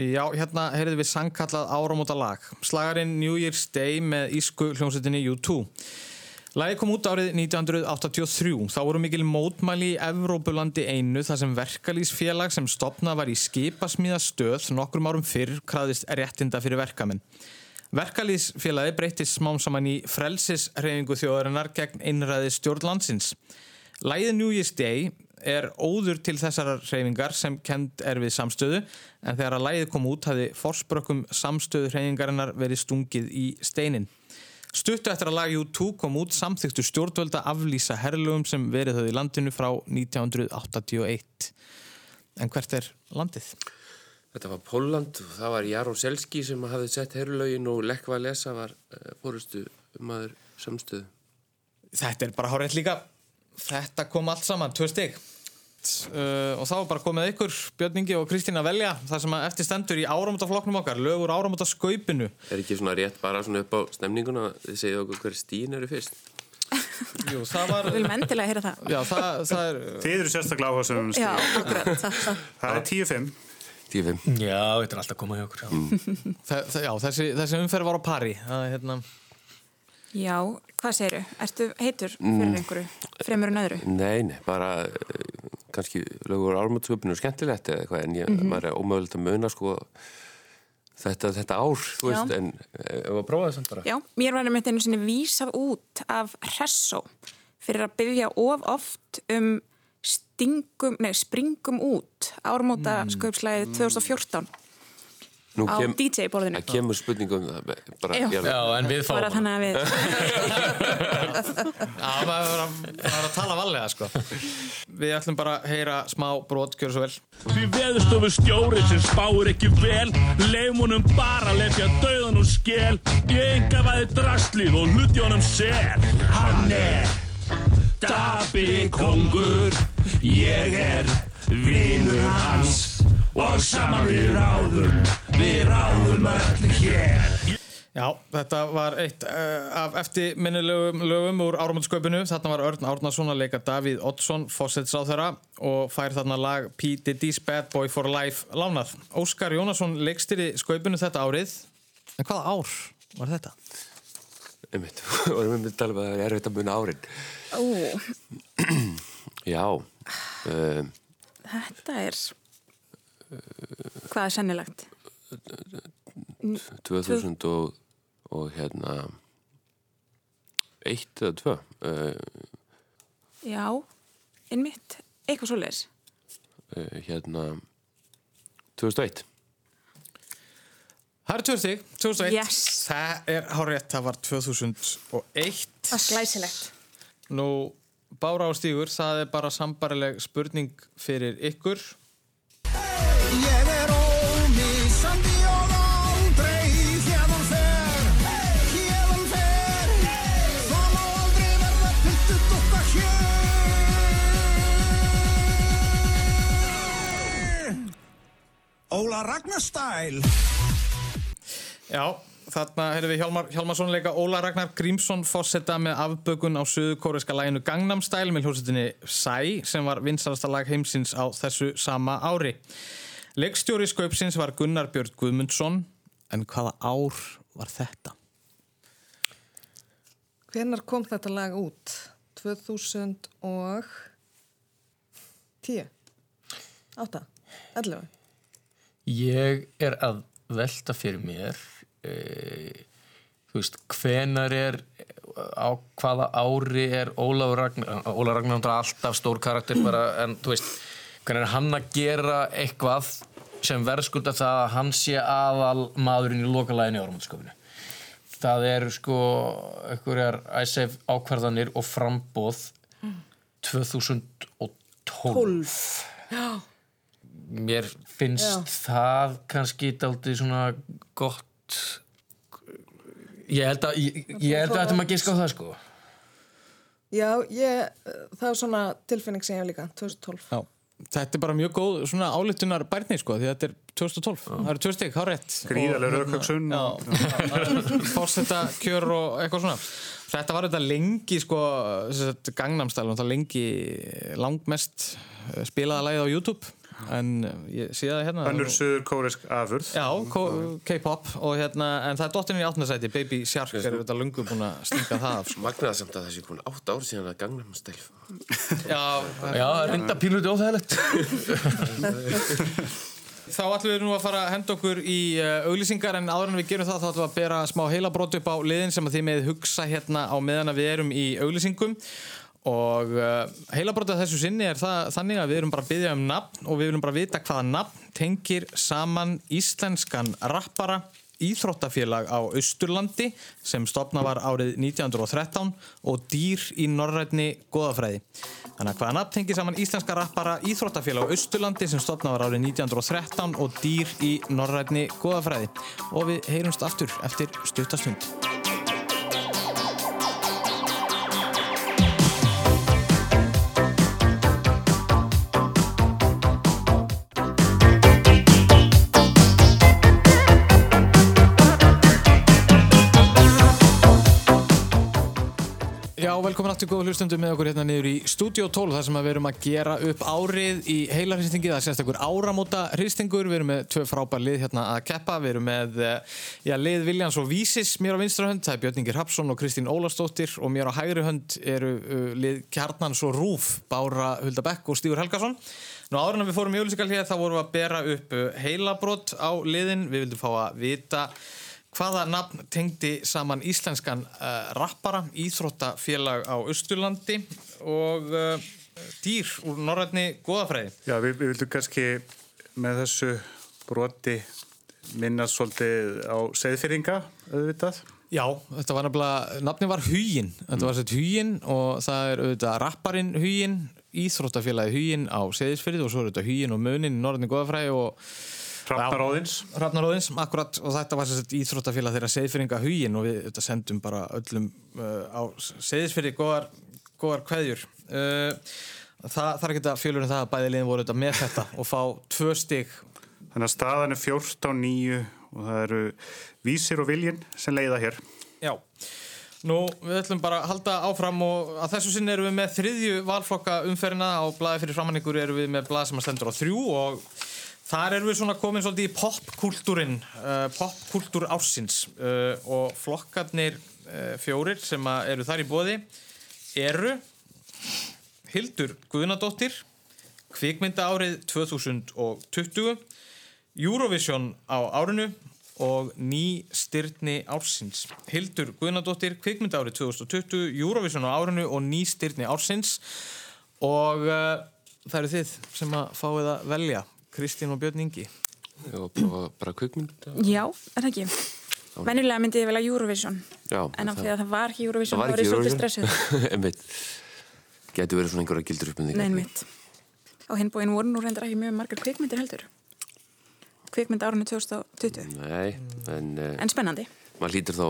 Já, hérna heyrðum við sangkallað áramóta lag. Slagarinn New Year's Day með ísku hljómsveitinni U2. Lagi kom út árið 1983. Þá voru mikil mótmæli í Evrópulandi einu þar sem verkalýsfélag sem stopnað var í skipasmíðastöð nokkrum árum fyrr kraðist réttinda fyrir verkamenn. Verkalýsfélagi breytist smám saman í frelsisreyfingu þjóðarinnar gegn einræði stjórn landsins. Lægið New Year's Day er óður til þessar reyfingar sem kend er við samstöðu en þegar að lægið kom út hafði forsprökkum samstöðu reyfingarinnar verið stungið í steinin. Stuttu eftir að lag U2 kom út samþyktu stjórnvölda aflýsa herrlugum sem verið höfðu í landinu frá 1981. En hvert er landið? Þetta var Póland og það var Jaró Selski sem hafði sett herrlaugin og Lech Walesa var uh, fórustu maður samstöðu. Þetta er bara hárið líka. Þetta kom allt saman, tvö stygg. Uh, og þá er bara komið ykkur, Björn Ingi og Kristín að velja það sem að eftir stendur í áramótaflokknum okkar, lögur áramótaskaupinu. Er ekki svona rétt bara svona upp á stemninguna þið segja okkur hver stín eru fyrst? Jú, það var... Við viljum endilega heyra það. Já, það, það er... Þið eru sérstaklega áhuga sem Já, akkurat. (laughs) Það er 10-5. 10-5. Já, þetta er alltaf komað hjá okkur já. Það, það, já, þessi, þessi umferð var á pari. Það, er, hérna... Já, hvað segiru? Ertu heitur fyrir einhverju? Fremur en öðru? Nei, nei, bara uh, kannski lögur ármöldskupinu skemmtilegt eða eitthvað en ég, Mhm. maður er ómögulegt að muna sko þetta, þetta ár, þú Já. veist, en ef að prófa það samt bara. Já, mér var einmitt einu sinni vísað út af Hressó fyrir að byggja of oft um stingum, nei, springum út áramóta Mm. skaupslæðið 2014 Nú á kem- DJ-borðinu. Það kemur spurningum það bara, Já. Já, en við fáum Bara þannig að við (laughs) maður var að, tala valega, sko. Við ætlum bara að heyra smá brot, gjör svo vel. Því veðurstofu stjóri sem spáir ekki vel Leifum honum bara lefja döðan og skel Ég enga væði drastlið og hluti honum sel Hann er Dabi kongur Ég er vinur hans Og saman við ráðum Við ráðum öll hér Já, þetta var eitt uh, af eftirminnilegum lögum úr áramöndsköpunu. Þarna var Örn Árnason að leika Davíð Oddsson, fósetsráþara og fær þarna lag P. Diddy's Bad Boy for Life lánað. Óskar Jónasson leikstýri sköpunu þetta árið. En hvaða ár var þetta? Einmitt, og (laughs) við myndum tala um að það er erfitt að muna árin. Ó, (clears throat) Já, um, þetta er... Hvað er sennilegt? 2000 og, og hérna, eitt eða tvö. Uh, Já, innmitt, eitthvað svoleiðis. uh, hérna, 2001. Það er 20 stig, 2001. Yes. Það er hárétt, það var 2001. Það er glæsilegt. Nú, Bára og Stígur, það er bara sambarileg spurning fyrir ykkur. Ég er Óla Ragnarstæl Já, þarna heyrðum við Hjálmar Hjálmarsson leika Óla Ragnar Grímsson fórseta með afbökun á söðu-kóreska læginu Gangnam Style með hljómsveitinni Psy sem var vinsalasta lag heimsins á þessu sama ári. Leikstjóri skaupsins var Gunnar Björn Guðmundsson en hvaða ár var þetta? Hvenar kom þetta lag út? 2010? 8? 11? Ég er að velta fyrir mér e, þú veist, hvenar er á hvaða ári er Ólafur Ragnar Ólafur Ragnar er alltaf stór karakter bara, en þú veist, hvenar er hann að gera eitthvað sem verðskulda það að hann sé aðal maðurinn í lokalæðinu í áramöndsköfunu það er sko einhverjar æsef ákvarðanir og frambóð 2012 Já. Mér finnst það kannski daldið svona gott ég held að ég, ég held að þetta maður giska á það sko Já, ég, það er svona tilfinning sem ég hef líka, 2012. Já. Þetta er bara mjög góð svona álitunar bærni sko því þetta er 2012. Það eru tvö stygg, hár rétt. Gríðarleg Og, rökhugsun. Já, (laughs) fórseta kjör og eitthvað svona. Þetta var þetta lengi sko, gangnamstælum, það lengi langmest eh, spilaða lagið á YouTube en eh, ég sé það hérna. Önnur söður kóresk afurð. Já, K-pop og hérna, en það er dottinni í áttunasæti, Baby Shark er þetta lungu búin að stinga það af. sko. Magnaða samt að þessi komin átt ár síðan að Gangnam Style. Já, Já, reynda pínuti óþægilegt (laughs) Þá ætlum við nú að fara að henda okkur í uh, auglýsingar en áður en við gerum það þá ætlum við að bera smá heilabrót upp á liðin sem að þið með hugsa hérna á meðan að við erum í auglýsingum og uh, heilabrótið þessu sinni er það, þannig að við erum bara að byggja um nafn og við viljum bara vita hvaða nafn tengir saman íslenskan rappara Íþróttafélag á Austurlandi sem stopna var árið 1913 og dýr í norrætni goðafræði. Þannig að hvaða nafn tengir saman íslenska rappara Íþróttafélag á Austurlandi sem stopna var árið 1913 og dýr í norrætni goðafræði. Og við heyrumst aftur eftir stuttastund. Velkomin aftur góða hlustundu með okkur hérna niður í Studio 12 þar sem við erum að gera upp árið í heilarhristingi, það er sérstakur áramóta hristingur, við erum með tvö frábær lið hérna að keppa, við erum með eh, já, lið Viljans og Vísis mér á vinstra hönd, það er Björn Ingi Hrapsson og Kristín Ólastóttir og mér á hægri hönd eru uh, lið Kjarnans og Rúf Bára Hulda Bekk og Stígur Helgason. Nú áður en við fórum í auðlýsingal hér þá vorum við að bera upp uh, heilabrót á liðin, við vildum fá að vita Hvaða nafn tengdi saman íslenskan uh, rappara, íþróttafélag á Östurlandi og uh, dýr úr norrætni goðafræði? Já, við, við vildum kannski með þessu broti minnast svolítið á segðfyrringa, auðvitað. Já, þetta var nefnilega, nafni var Hugin, þetta var sett Hugin og það er auðvitað rapparinn Hugin, íþróttafélagi Hugin á Seðisfyrði og svo er þetta Hugin og Munin í norrætni goðafræði og Hrafnaróðins. Hrafnaróðins, akkurat og þetta var sérst íþróttafélag þeirra Seðisfyrringa Hugin og við þetta sendum bara öllum uh, á Seðisfyrði góðar, góðar kveðjur. Uh, það þarf ekki að fjölur um það að bæði liðin voru þetta með þetta og fá tvö stig Þannig að staðan er 14, 9 og það eru vísir og viljin sem leiða hér. Já, nú við ætlum bara að halda áfram og að þessu sinni erum við með þriðju valflokka umferina á blaði fyrir framanningur erum við með blað sem að stendur á þrjú og þar erum við svona komin svolítið í popkultúrin, uh, popkultúr ársins. Uh, og flokkarnir uh, fjórir sem eru þar í bóði eru Hildur Guðnadóttir, kvikmynda árið 2020, Eurovision á árinu og ný styrni ársins. Hildur Guðnadóttir, kvikmynda árið 2020, Eurovision á árinu og ný styrni ársins. Og það eru þið sem að fáið að velja, Kristín og Björn Ingi. Já, bara, bara kvikmynd. Já, er það ekki? Venjulega myndi ég velja Eurovision Já, en af því að það var ekki Eurovision það var þá er ekki ég svolítið Eurovision. stressuð (laughs) Einmitt. Gæti verið svona einhverja gildur uppmyndingar. Nein mitt Á hinbóin voru nú reyndar ekki mjög margar kvikmyndir heldur Kvikmynd árunni 2020 Nei, en... Uh, En spennandi Maður lítur þá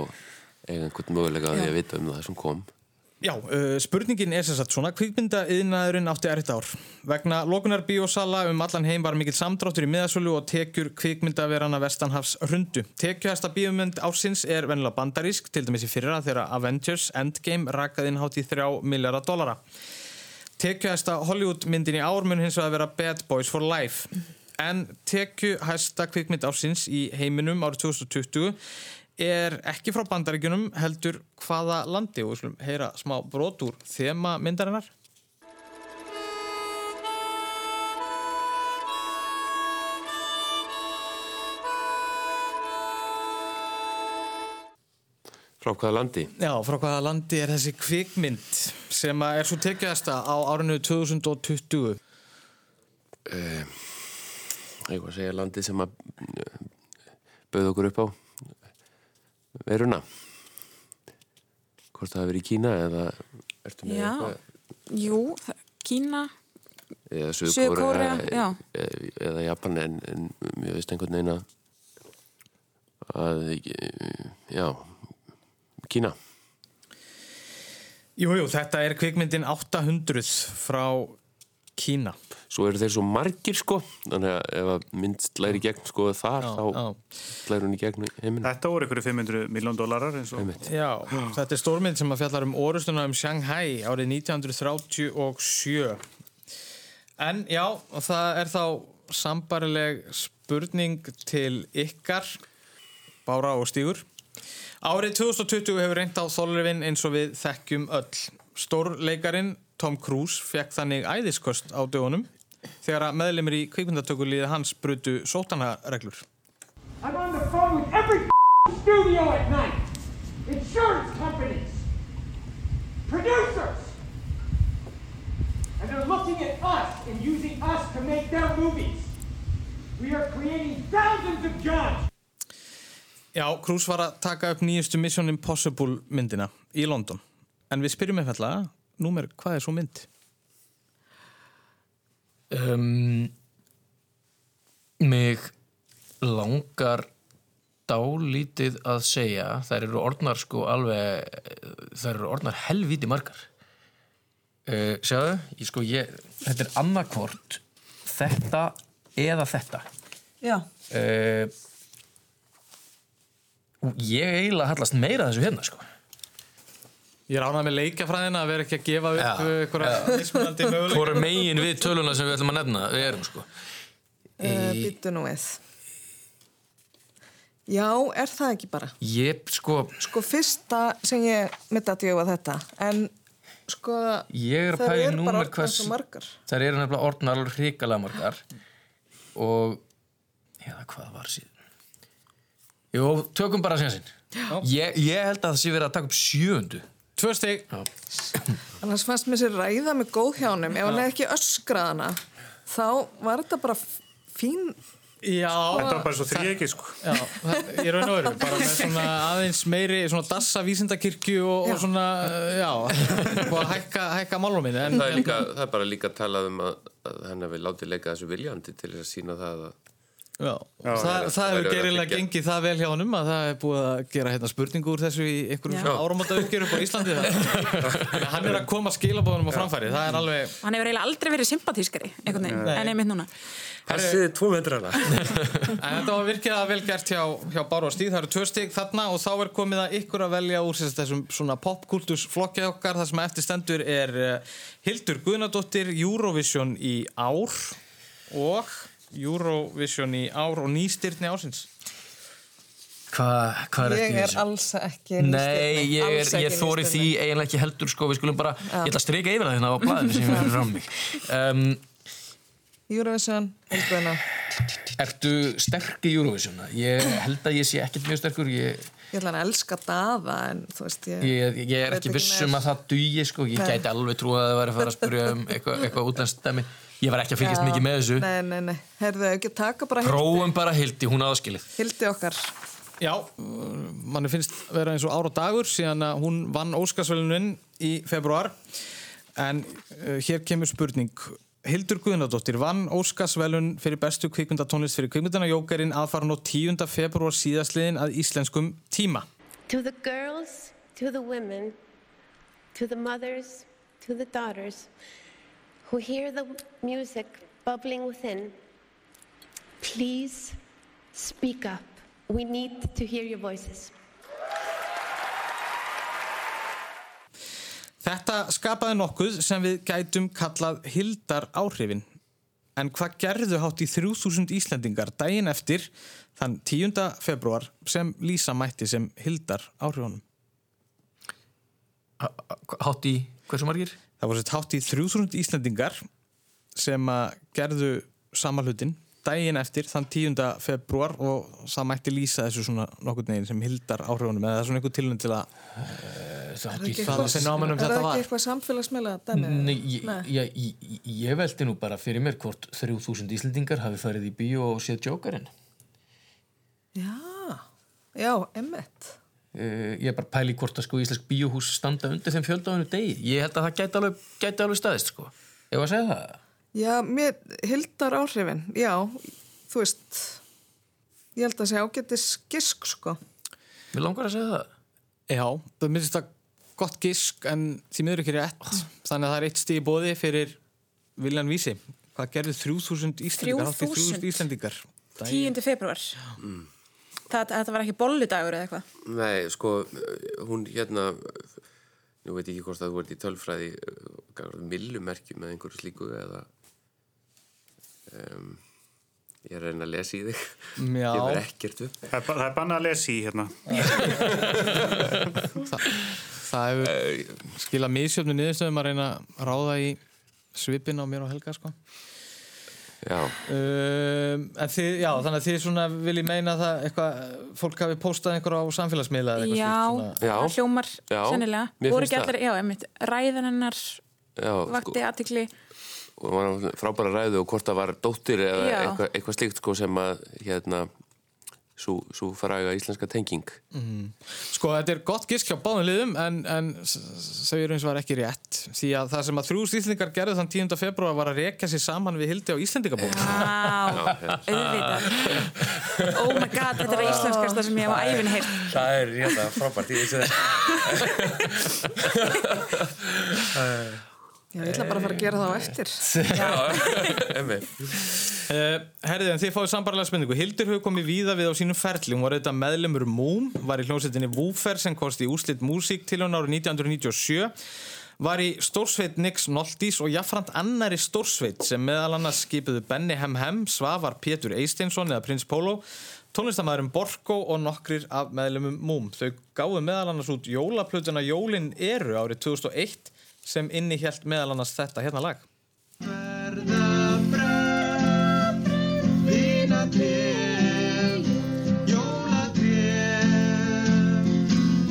einhvern mögulega að því að vita um það sem kom. Já, uh, spurningin er sem sagt svona kvikmynda yðnaðurinn átti erriðt ár. Vegna lokunar bíósala um allan heim var mikill samdráttur í miðasölu og tekjur kvikmyndaverana Vestanhafs hrundu. Tekjuhæsta bíómynd ársins er vennilega bandarísk, til dæmis í fyrra þegar Avengers Endgame rakaði inn hátt í 3 miljardar dollara. Tekjuhæsta Hollywood myndin í ár mun hins vegar vera Bad Boys for Life. En tekjuhæsta kvikmynd ársins í heiminum árið 2020 er ekki frá bandaríkjunum heldur hvaða landi og við skulum heyra smá brot úr þema myndarinnar. Frá hvaða landi? Já, frá hvaða landi er þessi kvikmynd sem er svo tekjast á árinu 2020? Uh, ég var að segja landi sem að uh, bauð okkur upp á veruna. Hvort það hefur verið í Kína eða ertu með Já, eitthvað? jú, Kína Eða já. eða, eða Japan en, en ég veist einhvern veginn að að já Kína Jú, jú, þetta er kvikmyndin 800 frá Kína. Svo eru þeir svo margir sko þannig að ef að mynd slæri í gegn sko þar Já, þá já. slæri hún í gegn heiminn Þetta voru ykkur 500 miljón dólarar eins og... Já, þetta er stórmynd sem að fjallar um orustuna um Shanghai árið 1937. En já, og það er þá sambarileg spurning til ykkar, Bára og Stígur. Árið 2020 hefur reynd á þólurvinn eins og við þekkjum öll. Stórleikarin Tom Cruise fekk þannig æðiskost á dögunum þegar að meðlemið í kvikmyndatökulíði hans brutu sótanareglur. I'm on the phone with every studio at night. Insurance companies. Producers. And they're looking at us and using us to make their movies. We are creating thousands of jobs. Já, Cruise var að taka upp nýjustu Mission Impossible myndina í London. En við spyrjum einfallega, númer, hvað er svo mynd? Um, mig langar dálítið að segja þær eru orðnar sko alveg þær eru orðnar helvíti margar. Uh, sjáðu ég, sko, ég, þetta er annarkvort þetta eða þetta. Já. uh, ég eiginlega hallast meira þessu hérna sko Ég er ánað með leikafræðina að vera ekki að gefa upp Já, einhverja mismunandi möguleika. hvora megin við töluna sem við ætlum að nefna? Við erum sko. Uh, Býttu nú við. Já, er það ekki bara? ég sko. Sko fyrsta sem ég mitt að djöfa þetta, en sko Ég er að þær pæla í eru bara orðnar hvers svo margar. þær eru nefnilega orðnar alveg hrikalega margar. Og já, hvað var síðan? Jú, tökum bara sénsinn ég, ég held að það sé verið að taka upp sjöundu Tvö stig Annars fannst mér sér ræða með góð hjá honum, ef hann hefði ekki öskrað hana, þá var þetta bara fín... Já. Þetta var bara svo þrýegi sko. Já, það- ég raun og veru, bara með svona aðeins meiri, svona dassa vísindakirkju og, og svona, uh, já, og að hækka, hækka máluminn. En, það, er líka, það er bara líka að tala um að, að hann hefur látið leika þessu viljandi til þess að sína það að Já, Já, það, það hefur að gerilega gengið það vel hjá honum að það er búið að gera hérna spurningu úr þessu í einhverjum Já. áramóta uppgjör upp á Íslandi að (laughs) hann er að koma skilabóðunum á framfæri það er alveg Hann hefur eiginlega aldrei verið sympatískari en einmitt núna. Passiði tvo metrana (laughs) En þetta var virkilega vel gert hjá, hjá Báru og Stíð, það eru tvö stík þarna og þá er komið að ykkur að velja úr sérst, þessum svona popkultus flokki okkar. Það sem eftir stendur er uh, Hildur Guðnadóttir Eurovision í ár og Eurovision í ár og nýstyrni ásins Hvað hva er Ég er alls ekki Nei, ég, er, ég þóri því eiginlega ekki heldur sko, við skulum bara, Já. ég ætla að strika yfir það hérna á blæðinu sem ég verður á mig um, Eurovision, Ertu sterk í Eurovision? Ég held að ég sé ekkert mjög sterkur ég, Ég ætla að elska daða en þú veist ég ég, ég er ekki viss um meir. að það dugi sko. ég Nei. gæti alveg trú að það væri að fara að spyrja um eitthvað, (laughs) útlenskt dæmi ég var ekki að fylgjast mikið með þessu. Nei, nei, nei, herðu, ekki taka bara Hildi, Prófum bara Hildi, hún aðskilið. Hildi okkar. Já, manni finnst vera eins og ár og dagur síðan að hún vann Óskarsvölunin í februar en uh, hér kemur spurning. Hildur Guðnadóttir vann Óskarsvölun fyrir bestu kvikmyndatónlist fyrir kvikmyndana Jókerinn aðfaran á 10. februar síðastliðin að íslenskum tíma. To the girls, to the women, to the mothers, to the daughters who hear the music bubbling within, please speak up. We need to hear your voices. Þetta skapaði nokkuð sem við gætum kallað Hildar áhrifin. En hvað gerðu hátt í 3000 Íslendingar daginn eftir þann 10. februar sem Lísa mætti sem Hildar áhrifunum? Hátt í hversu margir? Það voru sett hátt í 3000 Íslendingar sem að gerðu sama hlutin daginn eftir þann 10. februar og það mætti lýsa þessu svona nokkur neginn sem hildar áhrifunum eða svona einhver tilnum til að það Er ekki hvað eitthvað- er það dæmi? Nei, ég, ég, ég, ég veldi nú bara fyrir mér hvort 3000 Íslendingar hafi farið í bíó og séð Jokerinn Já, já, emmitt Uh, ég er bara pæli hvort að sko íslensk bíóhús standa undir þeim hennu degi ég held að það gæti alveg, gæti alveg staðist sko ég var að segja það Já, mér, Hildar áhrifin, já, þú veist, ég held að segja ágættis gisk, sko. Mér langar að segja það. Já, það myndist það gott gisk en því miður ekki rétt þannig að það er eitt stíð í bóði fyrir Viljan Vísi. Hvað gerðu 3000 Íslendingar? hátt í 3000? Íslendingar 10. februar Mm. Það, þetta var ekki bolludagur eða eitthvað Nei, sko, hún hérna, nú veit ég ekki hvort að þú ert í tölfræði uh, millumerkjum með einhverju slíku eða um, ég er að reyna að lesa í þig. Já. Ég verð ekkert upp. Það er, það er bannað að lesa í hérna. Það hefur skilað misjöfnu niðurstöðum að reyna að ráða í svipin á mér og Helga sko. Já. Um, þið, já, þannig að þið svona viljið meina það eitthvað, fólk hafi postað einhver á samfélagsmiðla Já, svona. það hljómar Já, sennilega mér voru finnst ekki það. allir, já, einmitt ræðan hennar Já, vakti aðtikli frábæra ræðu og hvort það var dóttir eða Já. eitthvað, eitthvað slíkt sko sem að hérna svo, svo fræga íslenska tenging. Mm. Sko, þetta er gott gisk hjá báðum liðum en, en s- s- þau eru eins og var ekki rétt. Því að það sem að þrjú Íslendingar gerðu þann 10. februar var að rekja sér saman við Hildi á Íslendingabók. Vá, auðvitað. Oh my god, þetta er það íslenskasta sem ég hef á æfin heilt Það er hérna frábært, ég vissi Já, (laughs) ég ætla bara að fara að gera það á eftir. (laughs) Uh, (laughs) herðið, en þið fáið sambarlega spurningu. Hildur hefur komið víða við á sínum ferli. Hún var auðvitað meðlemur Múm var í hljómsveitinni Woofer sem kosti í úslit músík til hún árið 1997 var í stórsveit Nix Noltís og jafnframt annari stórsveit sem meðal annars skipuðu Benny Hem Hem Svavar Pétur Eisteinsson eða Prins Pólo tónlistamæðurinn Borko og nokkrir af meðlemum Múm. Þau gáðu meðal annars út jólaplutuna Jólin eru árið 2001 sem innihjælt meðal annars þetta hérna lag. Vina til jólatré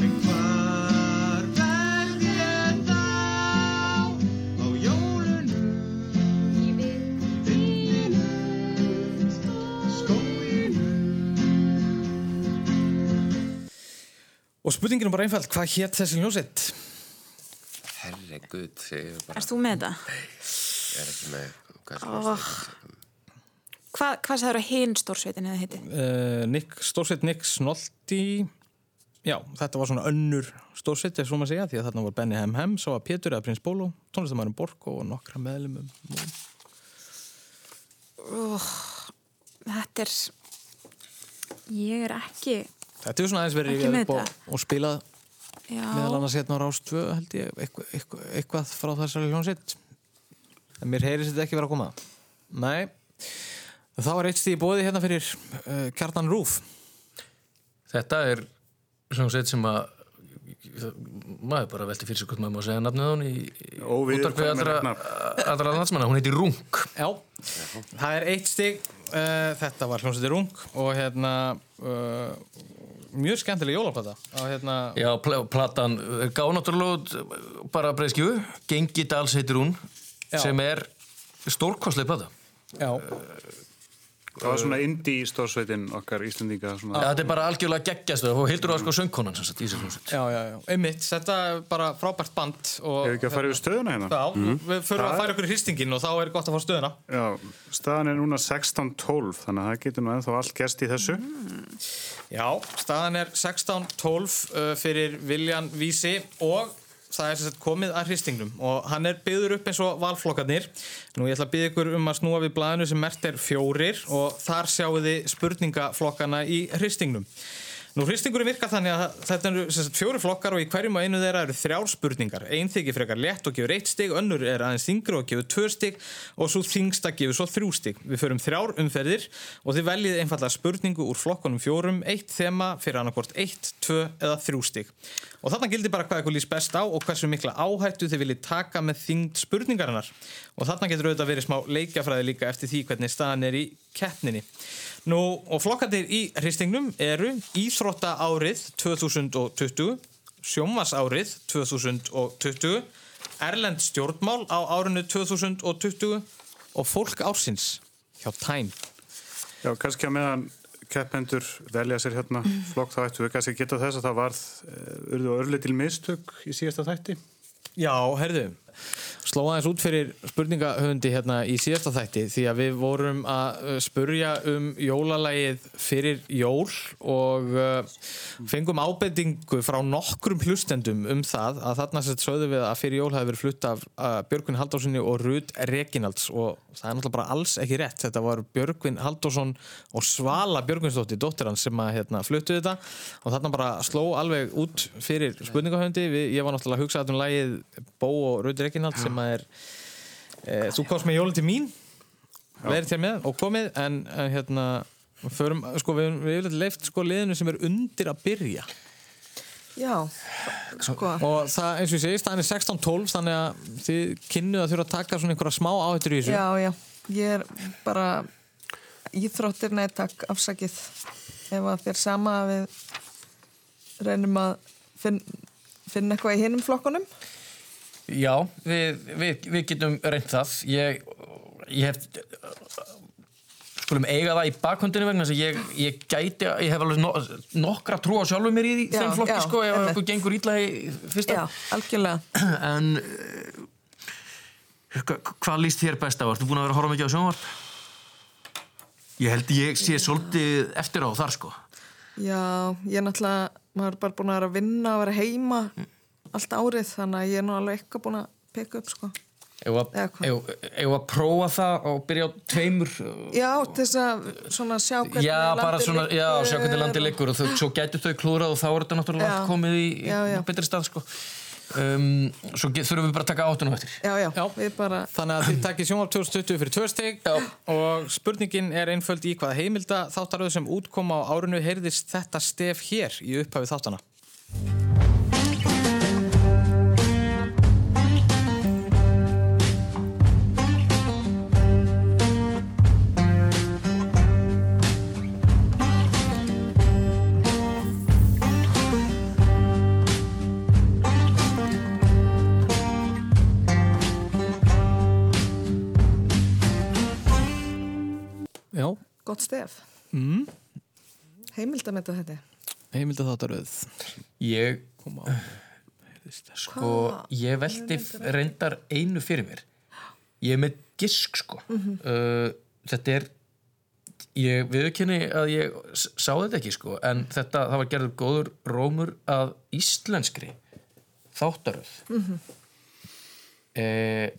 En hvar verð ég þá? Á jólunum Í vindinum, skóginum Og spurningin er bara einfælt, hvað hétt þessi hljómsveit? Ég bara Erst þú með þetta? Ég er ekki með Oh. Hvað, hvað sagður að hinn stórsveitin eða heiti? uh, Nick, stórsveit Nick Snolti já, þetta var svona önnur stórsveit, ef svo maður segja, því að þarna var Benny Hem Hem, svo var Pétur eða Prins Bólo tónlistamæðurinn Borko og nokkra meðlumum uh, þetta er ég er ekki Þetta er svona aðeins verið Ekki með upp og, þetta. og spilað meðal annars hérna á Rás 2 held ég eitthvað, eitthvað, eitthvað frá þessari hljónsitt en mér heyrist þetta ekki vera að koma. Nei. Þá er eitt stíð bóði hérna fyrir uh, Kjartan Rúf. Þetta er hljómsveit sem að maður bara velti fyrir sig hvort maður má segja nafnið á hún í útvarpi allra, allra landsmanna, hún heitir Rung Já, það er eitt stig uh, þetta var hljómsveitir Rung og hérna uh, mjög skemmtileg jólaplata. Hérna Já, pl platan er gáð náttúrulega út bara breyðskjöfu, Gengi Dals heitir hún Já. sem er stórkostleg plata. Já Það var svona indie stórsveitin okkar Íslandinga svona. Já, þetta er bara algjörlega geggjastu og Hildur var sko söngkonan sem sagt í þessu hljómsveit Já, já, já, einmitt, þetta er bara frábært band og Hefur ekki að fara yfir stöðuna hérna? Já, Mhm. við förum Það að færa okkur í hristingin og þá er gott að fá stöðuna Já, staðan er núna 16-12 þannig að það getur nú ennþá allt gerst í þessu Já, staðan er 16-12 uh, fyrir Viljan Vísi og það er komið að hristingnum og hann er byggður upp eins og valflokkarnir. Nú ég ætla að byggja ykkur um að snúa við blaðinu sem mert er fjórir og þar sjáu þið spurningaflokkana í hristingnum Nú hristingurinn virkar þannig að þetta eru fjóri flokkar og í hverjum og einu þeirra eru þrjár spurningar. Einn þykir frekar létt og gefur eitt stig, önnur er aðeins þingri og gefur tvö stig og svo þingsta gefur svo þrjú stig. Við förum þrjár umferðir og þið veljið einfallega spurningu úr flokkunum fjórum, eitt þema fyrir annarkort eitt, tvö eða þrjú stig. Og þarna gildir bara hvað ykkur lýst best á og hversu mikla áhættu þið viljið taka með þyngd spurningarinnar. Og þarna getur auðvitað verið smá leikjafræði líka eftir því hvernig staðan er í keppninni. Nú, og flokkandir í hristingnum eru Íþrótta árið 2020, Sjómas árið 2020, Erlend stjórnmál á árinu 2020 og Fólk ársins hjá Time. Já, kannski að meðan keppendur velja sér hérna flokk þá ættu við kannski að geta þess að það varð uh, urðu og örleitil mistök í síðasta þætti Já, herðu, sló aðeins út fyrir spurningahöfundi hérna í síðasta þætti því að við vorum að uh, spurja um jólalægið fyrir jól og uh, fengum ábendingu frá nokkrum hlustendum um það að þarna sett sögðu við að fyrir jól hafi verið flutt af uh, Björgvin Haldóssoni og Rud Reginalds og það er náttúrulega bara alls ekki rétt. Þetta var Björgvin Haldósson og Svala Björgvinsdóttir, dóttir hans sem að hérna, fluttu þetta. Og þarna bara sló alveg út fyrir spurningahöfundi. Ég var náttúrulega að hugsa um lægið Bó og Rud Reginald sem að er e, þú komst með jólinn til mín verið til með og komið en, en hérna förum, sko, við við hefum leift sko liðinu sem er undir að byrja. Já, sko. og það eins og ég segist, það er 16-12 þannig að þið kynnuð að þurfa að taka svona einhverja smá áhættur í þessu. Já, já, ég er bara íþróttir neittak afsakið. Ef að þér sama að við reynum að finn, finna eitthvað í hinnum flokkunum Já, við, við, við getum reynd það. Ég, ég hef skulum eiga það í bakhundinu vegna þess að ég, ég gæti, ég hef alveg no, nokkra trú á sjálfur mér í Já, þeim flokki já, sko, ef eitthvað gengur ítla í fyrsta. Já, algjörlega. (clears throat) En hva- hvað líst þér best á? Ertu búin að vera að horfa mikið á sjónvarp? Ég held ég sé svolítið eftir á þar sko. Já, ég er náttúrulega maður er bara búin að vera að vinna að vera heima allt árið þannig að ég er nú alveg eitthvað búin að peka upp sko Eða að, prófa það og byrja á tveimur Já, til þess að svona sjá hvernig Já, bara landið svona, já, liggur sjá hvernig landi liggur og þau, svo gætu þau klúrað og þá er þetta náttúrulega Já. allt komið í, Já, já. í betri stað sko. um, Svo get, þurfum við bara að taka áttunum eftir Já, já, já. við bara Þannig að þið takkið sjónvarp 2020 fyrir tvö steg og spurningin er einföld í hvaða heimilda þáttaröðu sem útkoma á árinu heyrðist þetta stef hér í upphafi þáttana. Gott stef. Mm. Heimildametta þetta. Heimilda þáttaröð. Ég sko, ég velti f- reyndar einu fyrir mér. Ég er með gisk sko. Mhm. uh, Þetta er ég viðurkenni að ég sá þetta ekki sko en þetta, það var gerður góður rómur að íslenskri þáttaröð. Mhm. eh,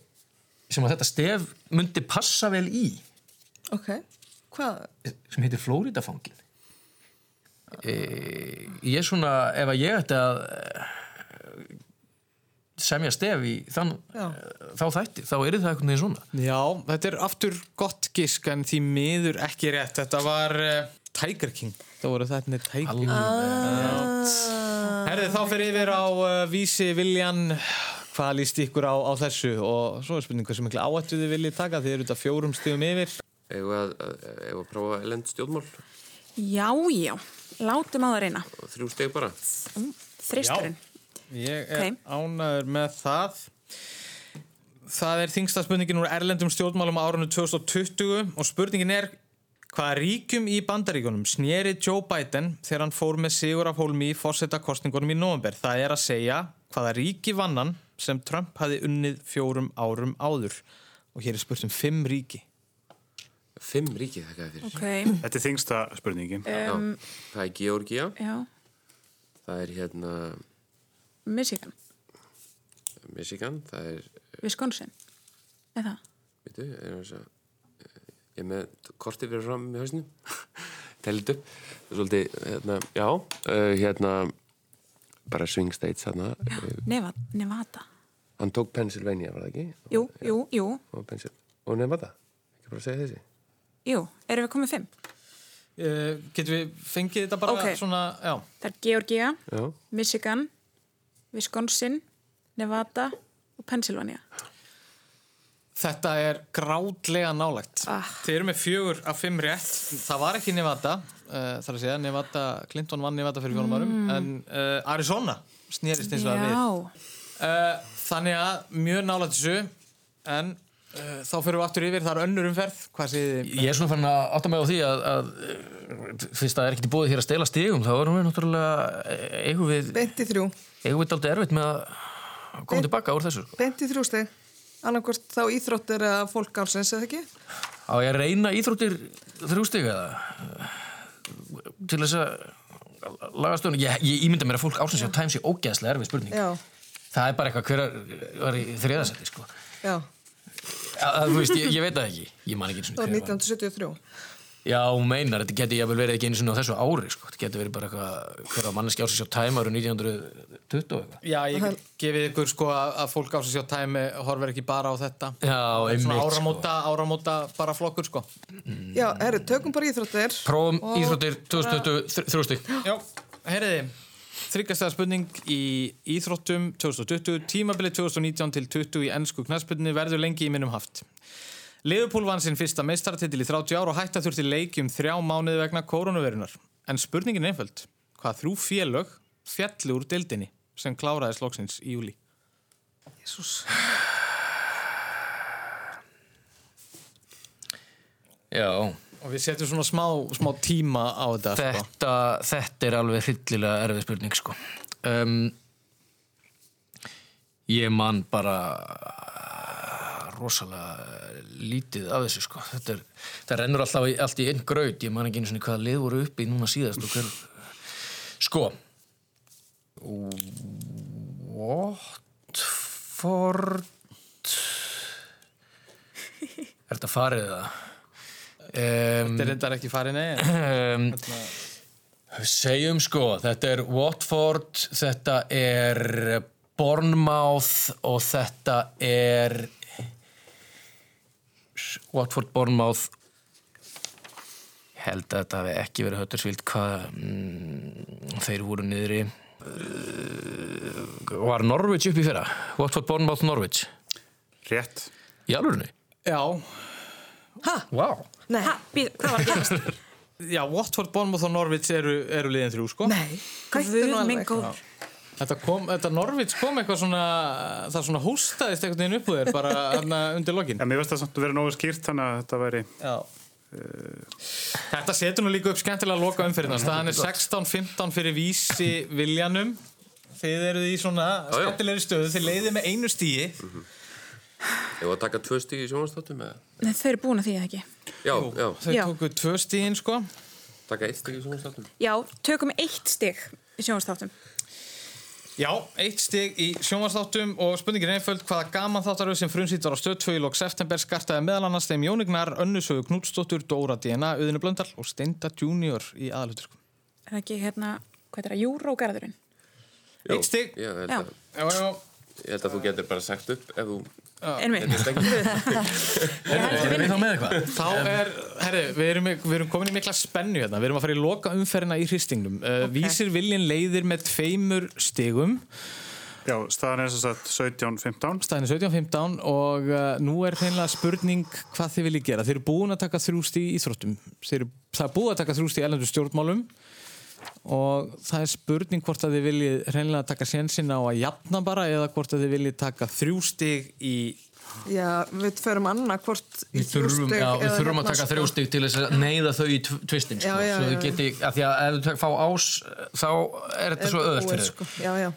sem að þetta stef myndi passa vel í. Ok, hvað? sem heitir Flóridafangin e, ég er svona ef að ég ætti að eh, semja stef í þann, Já. þá þætti þá er það einhvern veginn svona Já, þetta er aftur gott gisk en því miður ekki rétt. Þetta var uh, Tiger King. Það voru þetta með Tiger King. Ah. Herði, þá fyrir yfir á uh, vísi Viljan. Hvað líst ykkur á, á þessu? Og svo er spurning hversu miklu áhættu þið viljið taka. Þið eru þetta fjórum stíðum yfir. Eða að, að prófa elend stjórnmál Já, já, látum á það reyna. þrjú steg bara. Þristurinn. Ég er ánæður með það. Það er þingsta spurningin úr erlendum stjórnmálum á árunnu 2020 og spurningin er hvaða ríkjum í bandaríkunum sneri Joe Biden þegar hann fór með sigur af hólmi í fórseta kostningunum í november. Það er að segja hvaða ríki vannan sem Trump hafi unnið fjórum árum áður. Og hér er spurt um fimm ríki. Fimm ríki þakka þér fyrir. Ok. Þetta er þingsta spurningin. Já, Um, það er Georgia, Já, það er hérna Michigan, Michigan, það er, Wisconsin. Eða? veitu, er þess að ég er með korti fyrir fram í (laughs) það er svolítið, hérna, já uh, hérna bara swing states hérna Nevada. Nevada. hann tók Pennsylvania, var það ekki? Jú, jú, jú, og, og Nevada, ekki bara segja þessi jú. Erum við komið fimm? Uh, getum við fengið þetta bara Ok. svona, já. Það er Georgia, já. Michigan, Wisconsin, Nevada og Pennsylvania. Þetta er grátlega nálægt. Ah. Þið eru með fjögur af fimm rétt. Það var ekki Nevada, uh, þar að segja, Nevada, Clinton vann Nevada fyrir fjórum árum, Mm. en uh, Arizona snýrist eins og það við. Já. Uh, þannig að mjög nálægt þessu, en þá fyrir við aftur yfir, það er önnur umferð. Hvað segir þið? Ég er svona fann að átta mig á því að, að eh, fyrst það er ekkert í búið hér að stela stigum þá erum við náttúrulega eh, eigum við, Beint í þrjú. eigum við aldrei erfitt með að koma tilbaka úr þessu sko. Beint í þrjú steg. Annarkvort þá íþróttir eða fólk ársins, eða ekki? Á ég að reyna íþróttir þrjú stig eða til þess að laga stöðun ég, ég ímynda mér að fólk ársins á Times er ógeðslega erfið spurning Já, það er bara eitthvað hver var í þriðasetti sko. Já. að, að, þú veist, ég, ég veit það ekki ég man ekki Það var sinni hver var 1973. Já, hún meinar, þetta geti jafnvel verið ekki sinni á þessu ári, sko. Þetta geti verið bara eitthvað, hver var manneski ásins á tæma árið 1920 eitthvað. Já, ég gefið ykkur sko að, að fólk á sig sjá tæmi horfir ekki bara á þetta. Já, einmitt, Svona sko. áramóta, áramóta bara flokkur, sko. Já, herru, tökum bara íþróttir. Prófum Og íþróttir 2020, þrjú stík. Já, heyriði. Þryggjastæða spurning í Íþróttum 2020, tímabilið 2019 til 20 í ennsku knæspilni verður lengi í minnum haft. Liverpool vann sinn fyrsta meistaratitil í 30 ár og hætta þurfti leikjum þrjá mánuði vegna koronavirunar. En spurningin er einföld. Hvað þrjú félög fjalli úr deildinni sem kláraði slóksins í júli? Jésús. Já. Og við setjum svona smá, smá tíma á þetta. sko. Þetta, þetta er alveg hryllilega erfið spurning, sko. Um, ég man bara rosalega lítið af þessu, sko. Þetta er, rennur alltaf í, allt í einn graut. Ég man ekki einu svona hvaða lið voru uppi núna síðast og hver... Sko. Watford... Er þetta farið það? Um, Þetta er reyndar ekki farið, nei. um, segjum sko, þetta er Watford, þetta er Bournemouth og þetta er Watford, Bournemouth held að þetta hafi ekki verið höttursvild hvað mm, þeir voru niðri uh, var Norwich upp í fyrra Watford, Bournemouth, Norwich Rétt í alvörunni? Já Ha? Wow Nei. Ha, býð, hvað var að gerast? Já, Watford, Bournemouth og Norwich eru, eru liðin þrjú, sko. Nei. Guð minn góður. Þetta, kom, þetta Norvits kom eitthvað svona það svona hóstaðist einhvern veginn upp úr þér bara hérna undir lokin. Já, mér veist það samt að vera nógu skýrt þannig að þetta væri Já. Þetta setur nú líka upp skemmtilega að loka umfyrirna staðan er 16-15 fyrir vísi Viljanum. Þið eruð í svona skemmtilegri stöðu. Þið leiðið með einu stíi Ég var að taka tvö stíg í sjónvarsþáttum eða? Nei, þau eru búin að því eða ekki. Já, já. þau Já. tóku tvö stíin sko Taka eitt stíg í sjónvarsþáttum? Já, tökum eitt stig í sjónastáttum. Já, eitt stig í sjónvarsþáttum og spurningin er einföld hvaða gaman þáttaröð sem frumsýtt var á stöð 2 í lok september skartaði meðal annars þeim Jónignar, Önnusögu Knútsdóttur, Dóra DNA, Uðinu Blöndal og Steinda Junior í aðalutur. Er það ekki hérna, hvað er það, Júrógarðurinn? Jú, Eitt stig. Já, ég held Já. að, Já, já. ég held að þú getur bara sagt upp ef þú... Stekki. (laughs) Erum við þá með eitthvað? Þá er, herri, við erum, við erum komin í mikla spennu hérna, við erum að fara í loka umferðina í hristingnum. Uh, Vísir viljin leiðir með tveimur stigum. Já, staðan er sem sagt 17-15. Staðin er 17-15 og uh, nú er hreinlega spurning hvað þið viljið gera. Þeir eru búin að taka þrjú stig í íþróttum. Þeir eru, það er búið að taka þrjú stig í ellendur stjórnmálum og það er spurning hvort að þið viljið hreinlega taka sénsinn á að jafna bara eða hvort að þið viljið taka þrjú stig í Já, við förum annað hvort í þrjú stig já, við þurfum að taka sko. þrjú stig til þess að neyða þau í tv- tvistin sko, Já, já, svo já, þau já. geti, af því að ef tek- fá ás þá er þetta Er svo öðvöld fyrir sko. Já, já.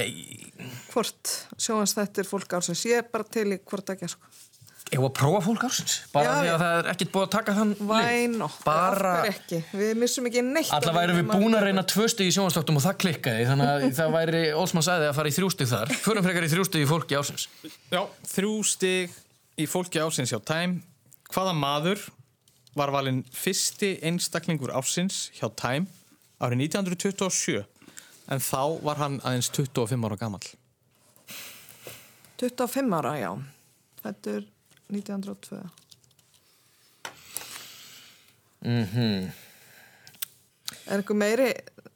Ei, Hvort sjóans þetta er fólk ársins. Ég er bara til í hvort ekki, sko. Ef að prófa fólk ársins bara því að það er ekkert búið að taka þann Why not? Bara- ekki. Við missum ekki neitt. Alla af væri við búin að reyna tvö stig í sjónvastáttum og það klikkaði þannig að (laughs) það væri Olsmann sagði að fara í þrjú stig þar förum frekar í þrjú stig í fólki ársins Já, þrjú stig í fólki ásins hjá Time. Hvaða maður var valinn fyrsti einstaklingur ásins hjá Time árið 1927 en þá var hann aðeins 25 ára gamall. 25 ára, já. Þetta er 1902. Mhm Er einhver meiri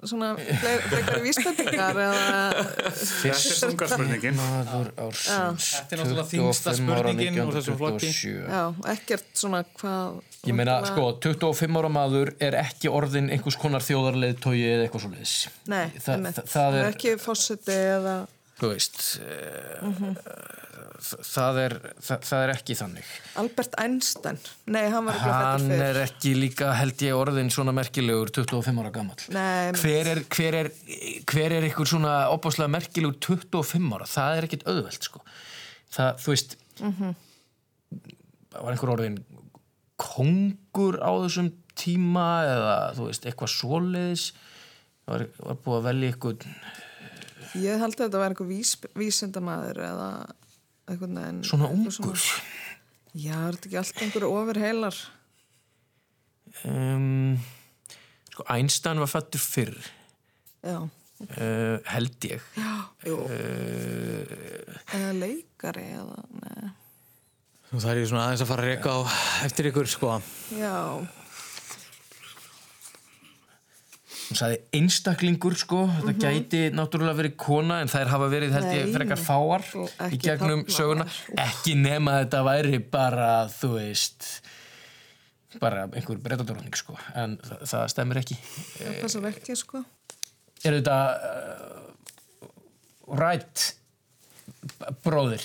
svona fleiri- frekari vísbendingar eða... Þetta er þunga spurningin. Maður ársins Þetta er náttúrulega þyngsta 25 ára, spurningin úr þessum flokki. 1927. Já, ekkert svona hvað... Ég meina, sko, 25 ára maður er ekki orðin einhvers konar þjóðarleiðtói eða eitthvað svo leiðis. Nei, það er- Ekki fósiti eða... Þú veist, uh, Mhm. Það, er, það, það er ekki þannig. Albert Einstein. Nei, hann var ekki Hann er ekki líka, held ég, orðin svona merkilegur 25 ára gammal. Nei. Hver er, hver er, hver er ykkur svona opáslega merkilegur 25 ára? Það er ekkit auðvelt, sko. Það, þú veist, Mhm. var einhver orðin kongur á þessum tíma eða, þú veist, eitthvað svoleiðis. Var, var búið að velja ykkur Ég held að þetta var einhver vís, vísindamaður eða veginn... svona ungur. Já, er þetta ekki allt einhverju ofurheilar? Um, sko, Einstein var fættur fyrr. Já. Uh, held ég uh, Eða leikari eða... Það er ég svona aðeins að fara að reyka á eftir ykkur, sko. Já. Hún sagði einstaklingur sko. Þetta Mhm. gæti náttúrulega verið kona en þær hafa verið held ég frekar fáar í gegnum þarna söguna. Ekki nema þetta væri bara þú veist bara einhver breytadróning sko. En það, það stemur ekki. Það passar ekki, sko. er þetta uh, rætt bróðir?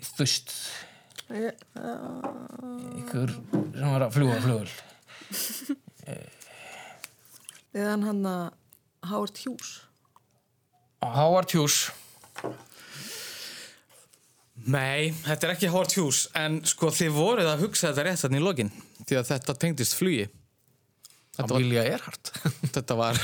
Þú veist Ég, einhver sem var að fljúa flugul (laughs) Eða hann að Howard Hughes. Howard Hughes Nei, þetta er ekki Howard Hughes en sko þið voruð að hugsa þetta rétt þannig í lokin því að þetta tengdist flugi Amelia Earhart (laughs) Þetta var,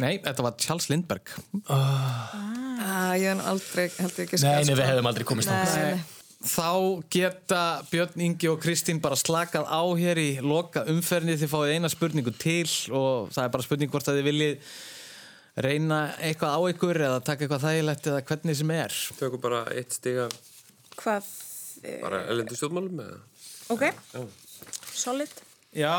nei, þetta var Charles Lindbergh Ah, ég hef aldrei, held ég ekki Nei, nei, við það. hefðum aldrei komist þangað. Nei, nei. Þá geta Björn Ingi og Kristín bara slakað á hér í loka umferðinni þið fáið eina spurningu til og það er bara spurning hvort að þið viljið reyna eitthvað á ykkur eða taka eitthvað þægilegt eða hvernig sem er Tökum bara eitt stiga Hvað? bara elendu stjórnmálum eða? Ok, Já. solid. Já,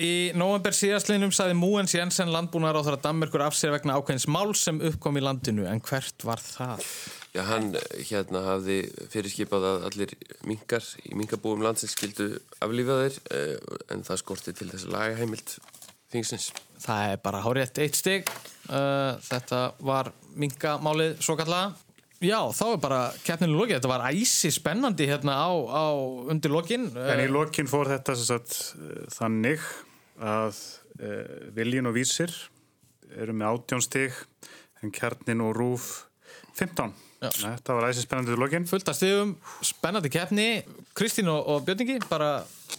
í november síðastlinum saði Múens Jensen landbúnaður á þar að Danmerkur af sér vegna ákveðins mál sem uppkom í landinu en hvert var það? Já, hann eh, hérna hafði fyrirskipað að allir minkar í minkabúum landsins skildu aflífa þeir eh, en það skorti til þess að laga heimild þingsins. Það er bara hárétt eitt stig. Uh, þetta var mingamálið svo kallega. Já, þá er bara keppninu lokið. Þetta var æsi spennandi hérna á, á undir lokin. En í lokin fór þetta sem sagt, eh, þannig að Viljin og Vísir eru með átjónstig en Kjarnin og Rúf 15. Já. Þetta var æsi spennandi í lokin. Fullt af stigum, spennandi keppni. Kristín og, og Björningi, bara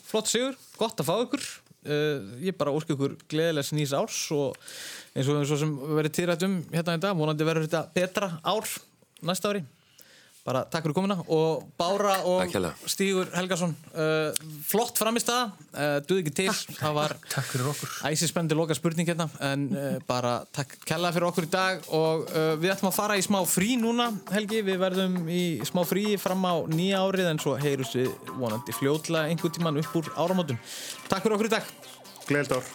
flott sigur. Gott að fá ykkur. uh, ég bara ósku ykkur gleðilegs nýs árs og eins og höfum svo sem verið týrætt um hérna í dag, vonandi verður þetta betra ár næsta ári bara takk fyrir komuna og Bára og Takk hérlega. Stígur Helgason uh, flott framist það, uh, duð ekki til. Það var Takk fyrir okkur. æsispenndi loka spurning hérna en uh, bara takk kella fyrir okkur í dag og uh, við ætlum að fara í smá frí núna Helgi, við verðum í smá frí fram á nýja árið en svo heyrjus við vonandi fljótlega einhvern tíman upp úr áramótum. Takk fyrir okkur í dag. Gleðild ár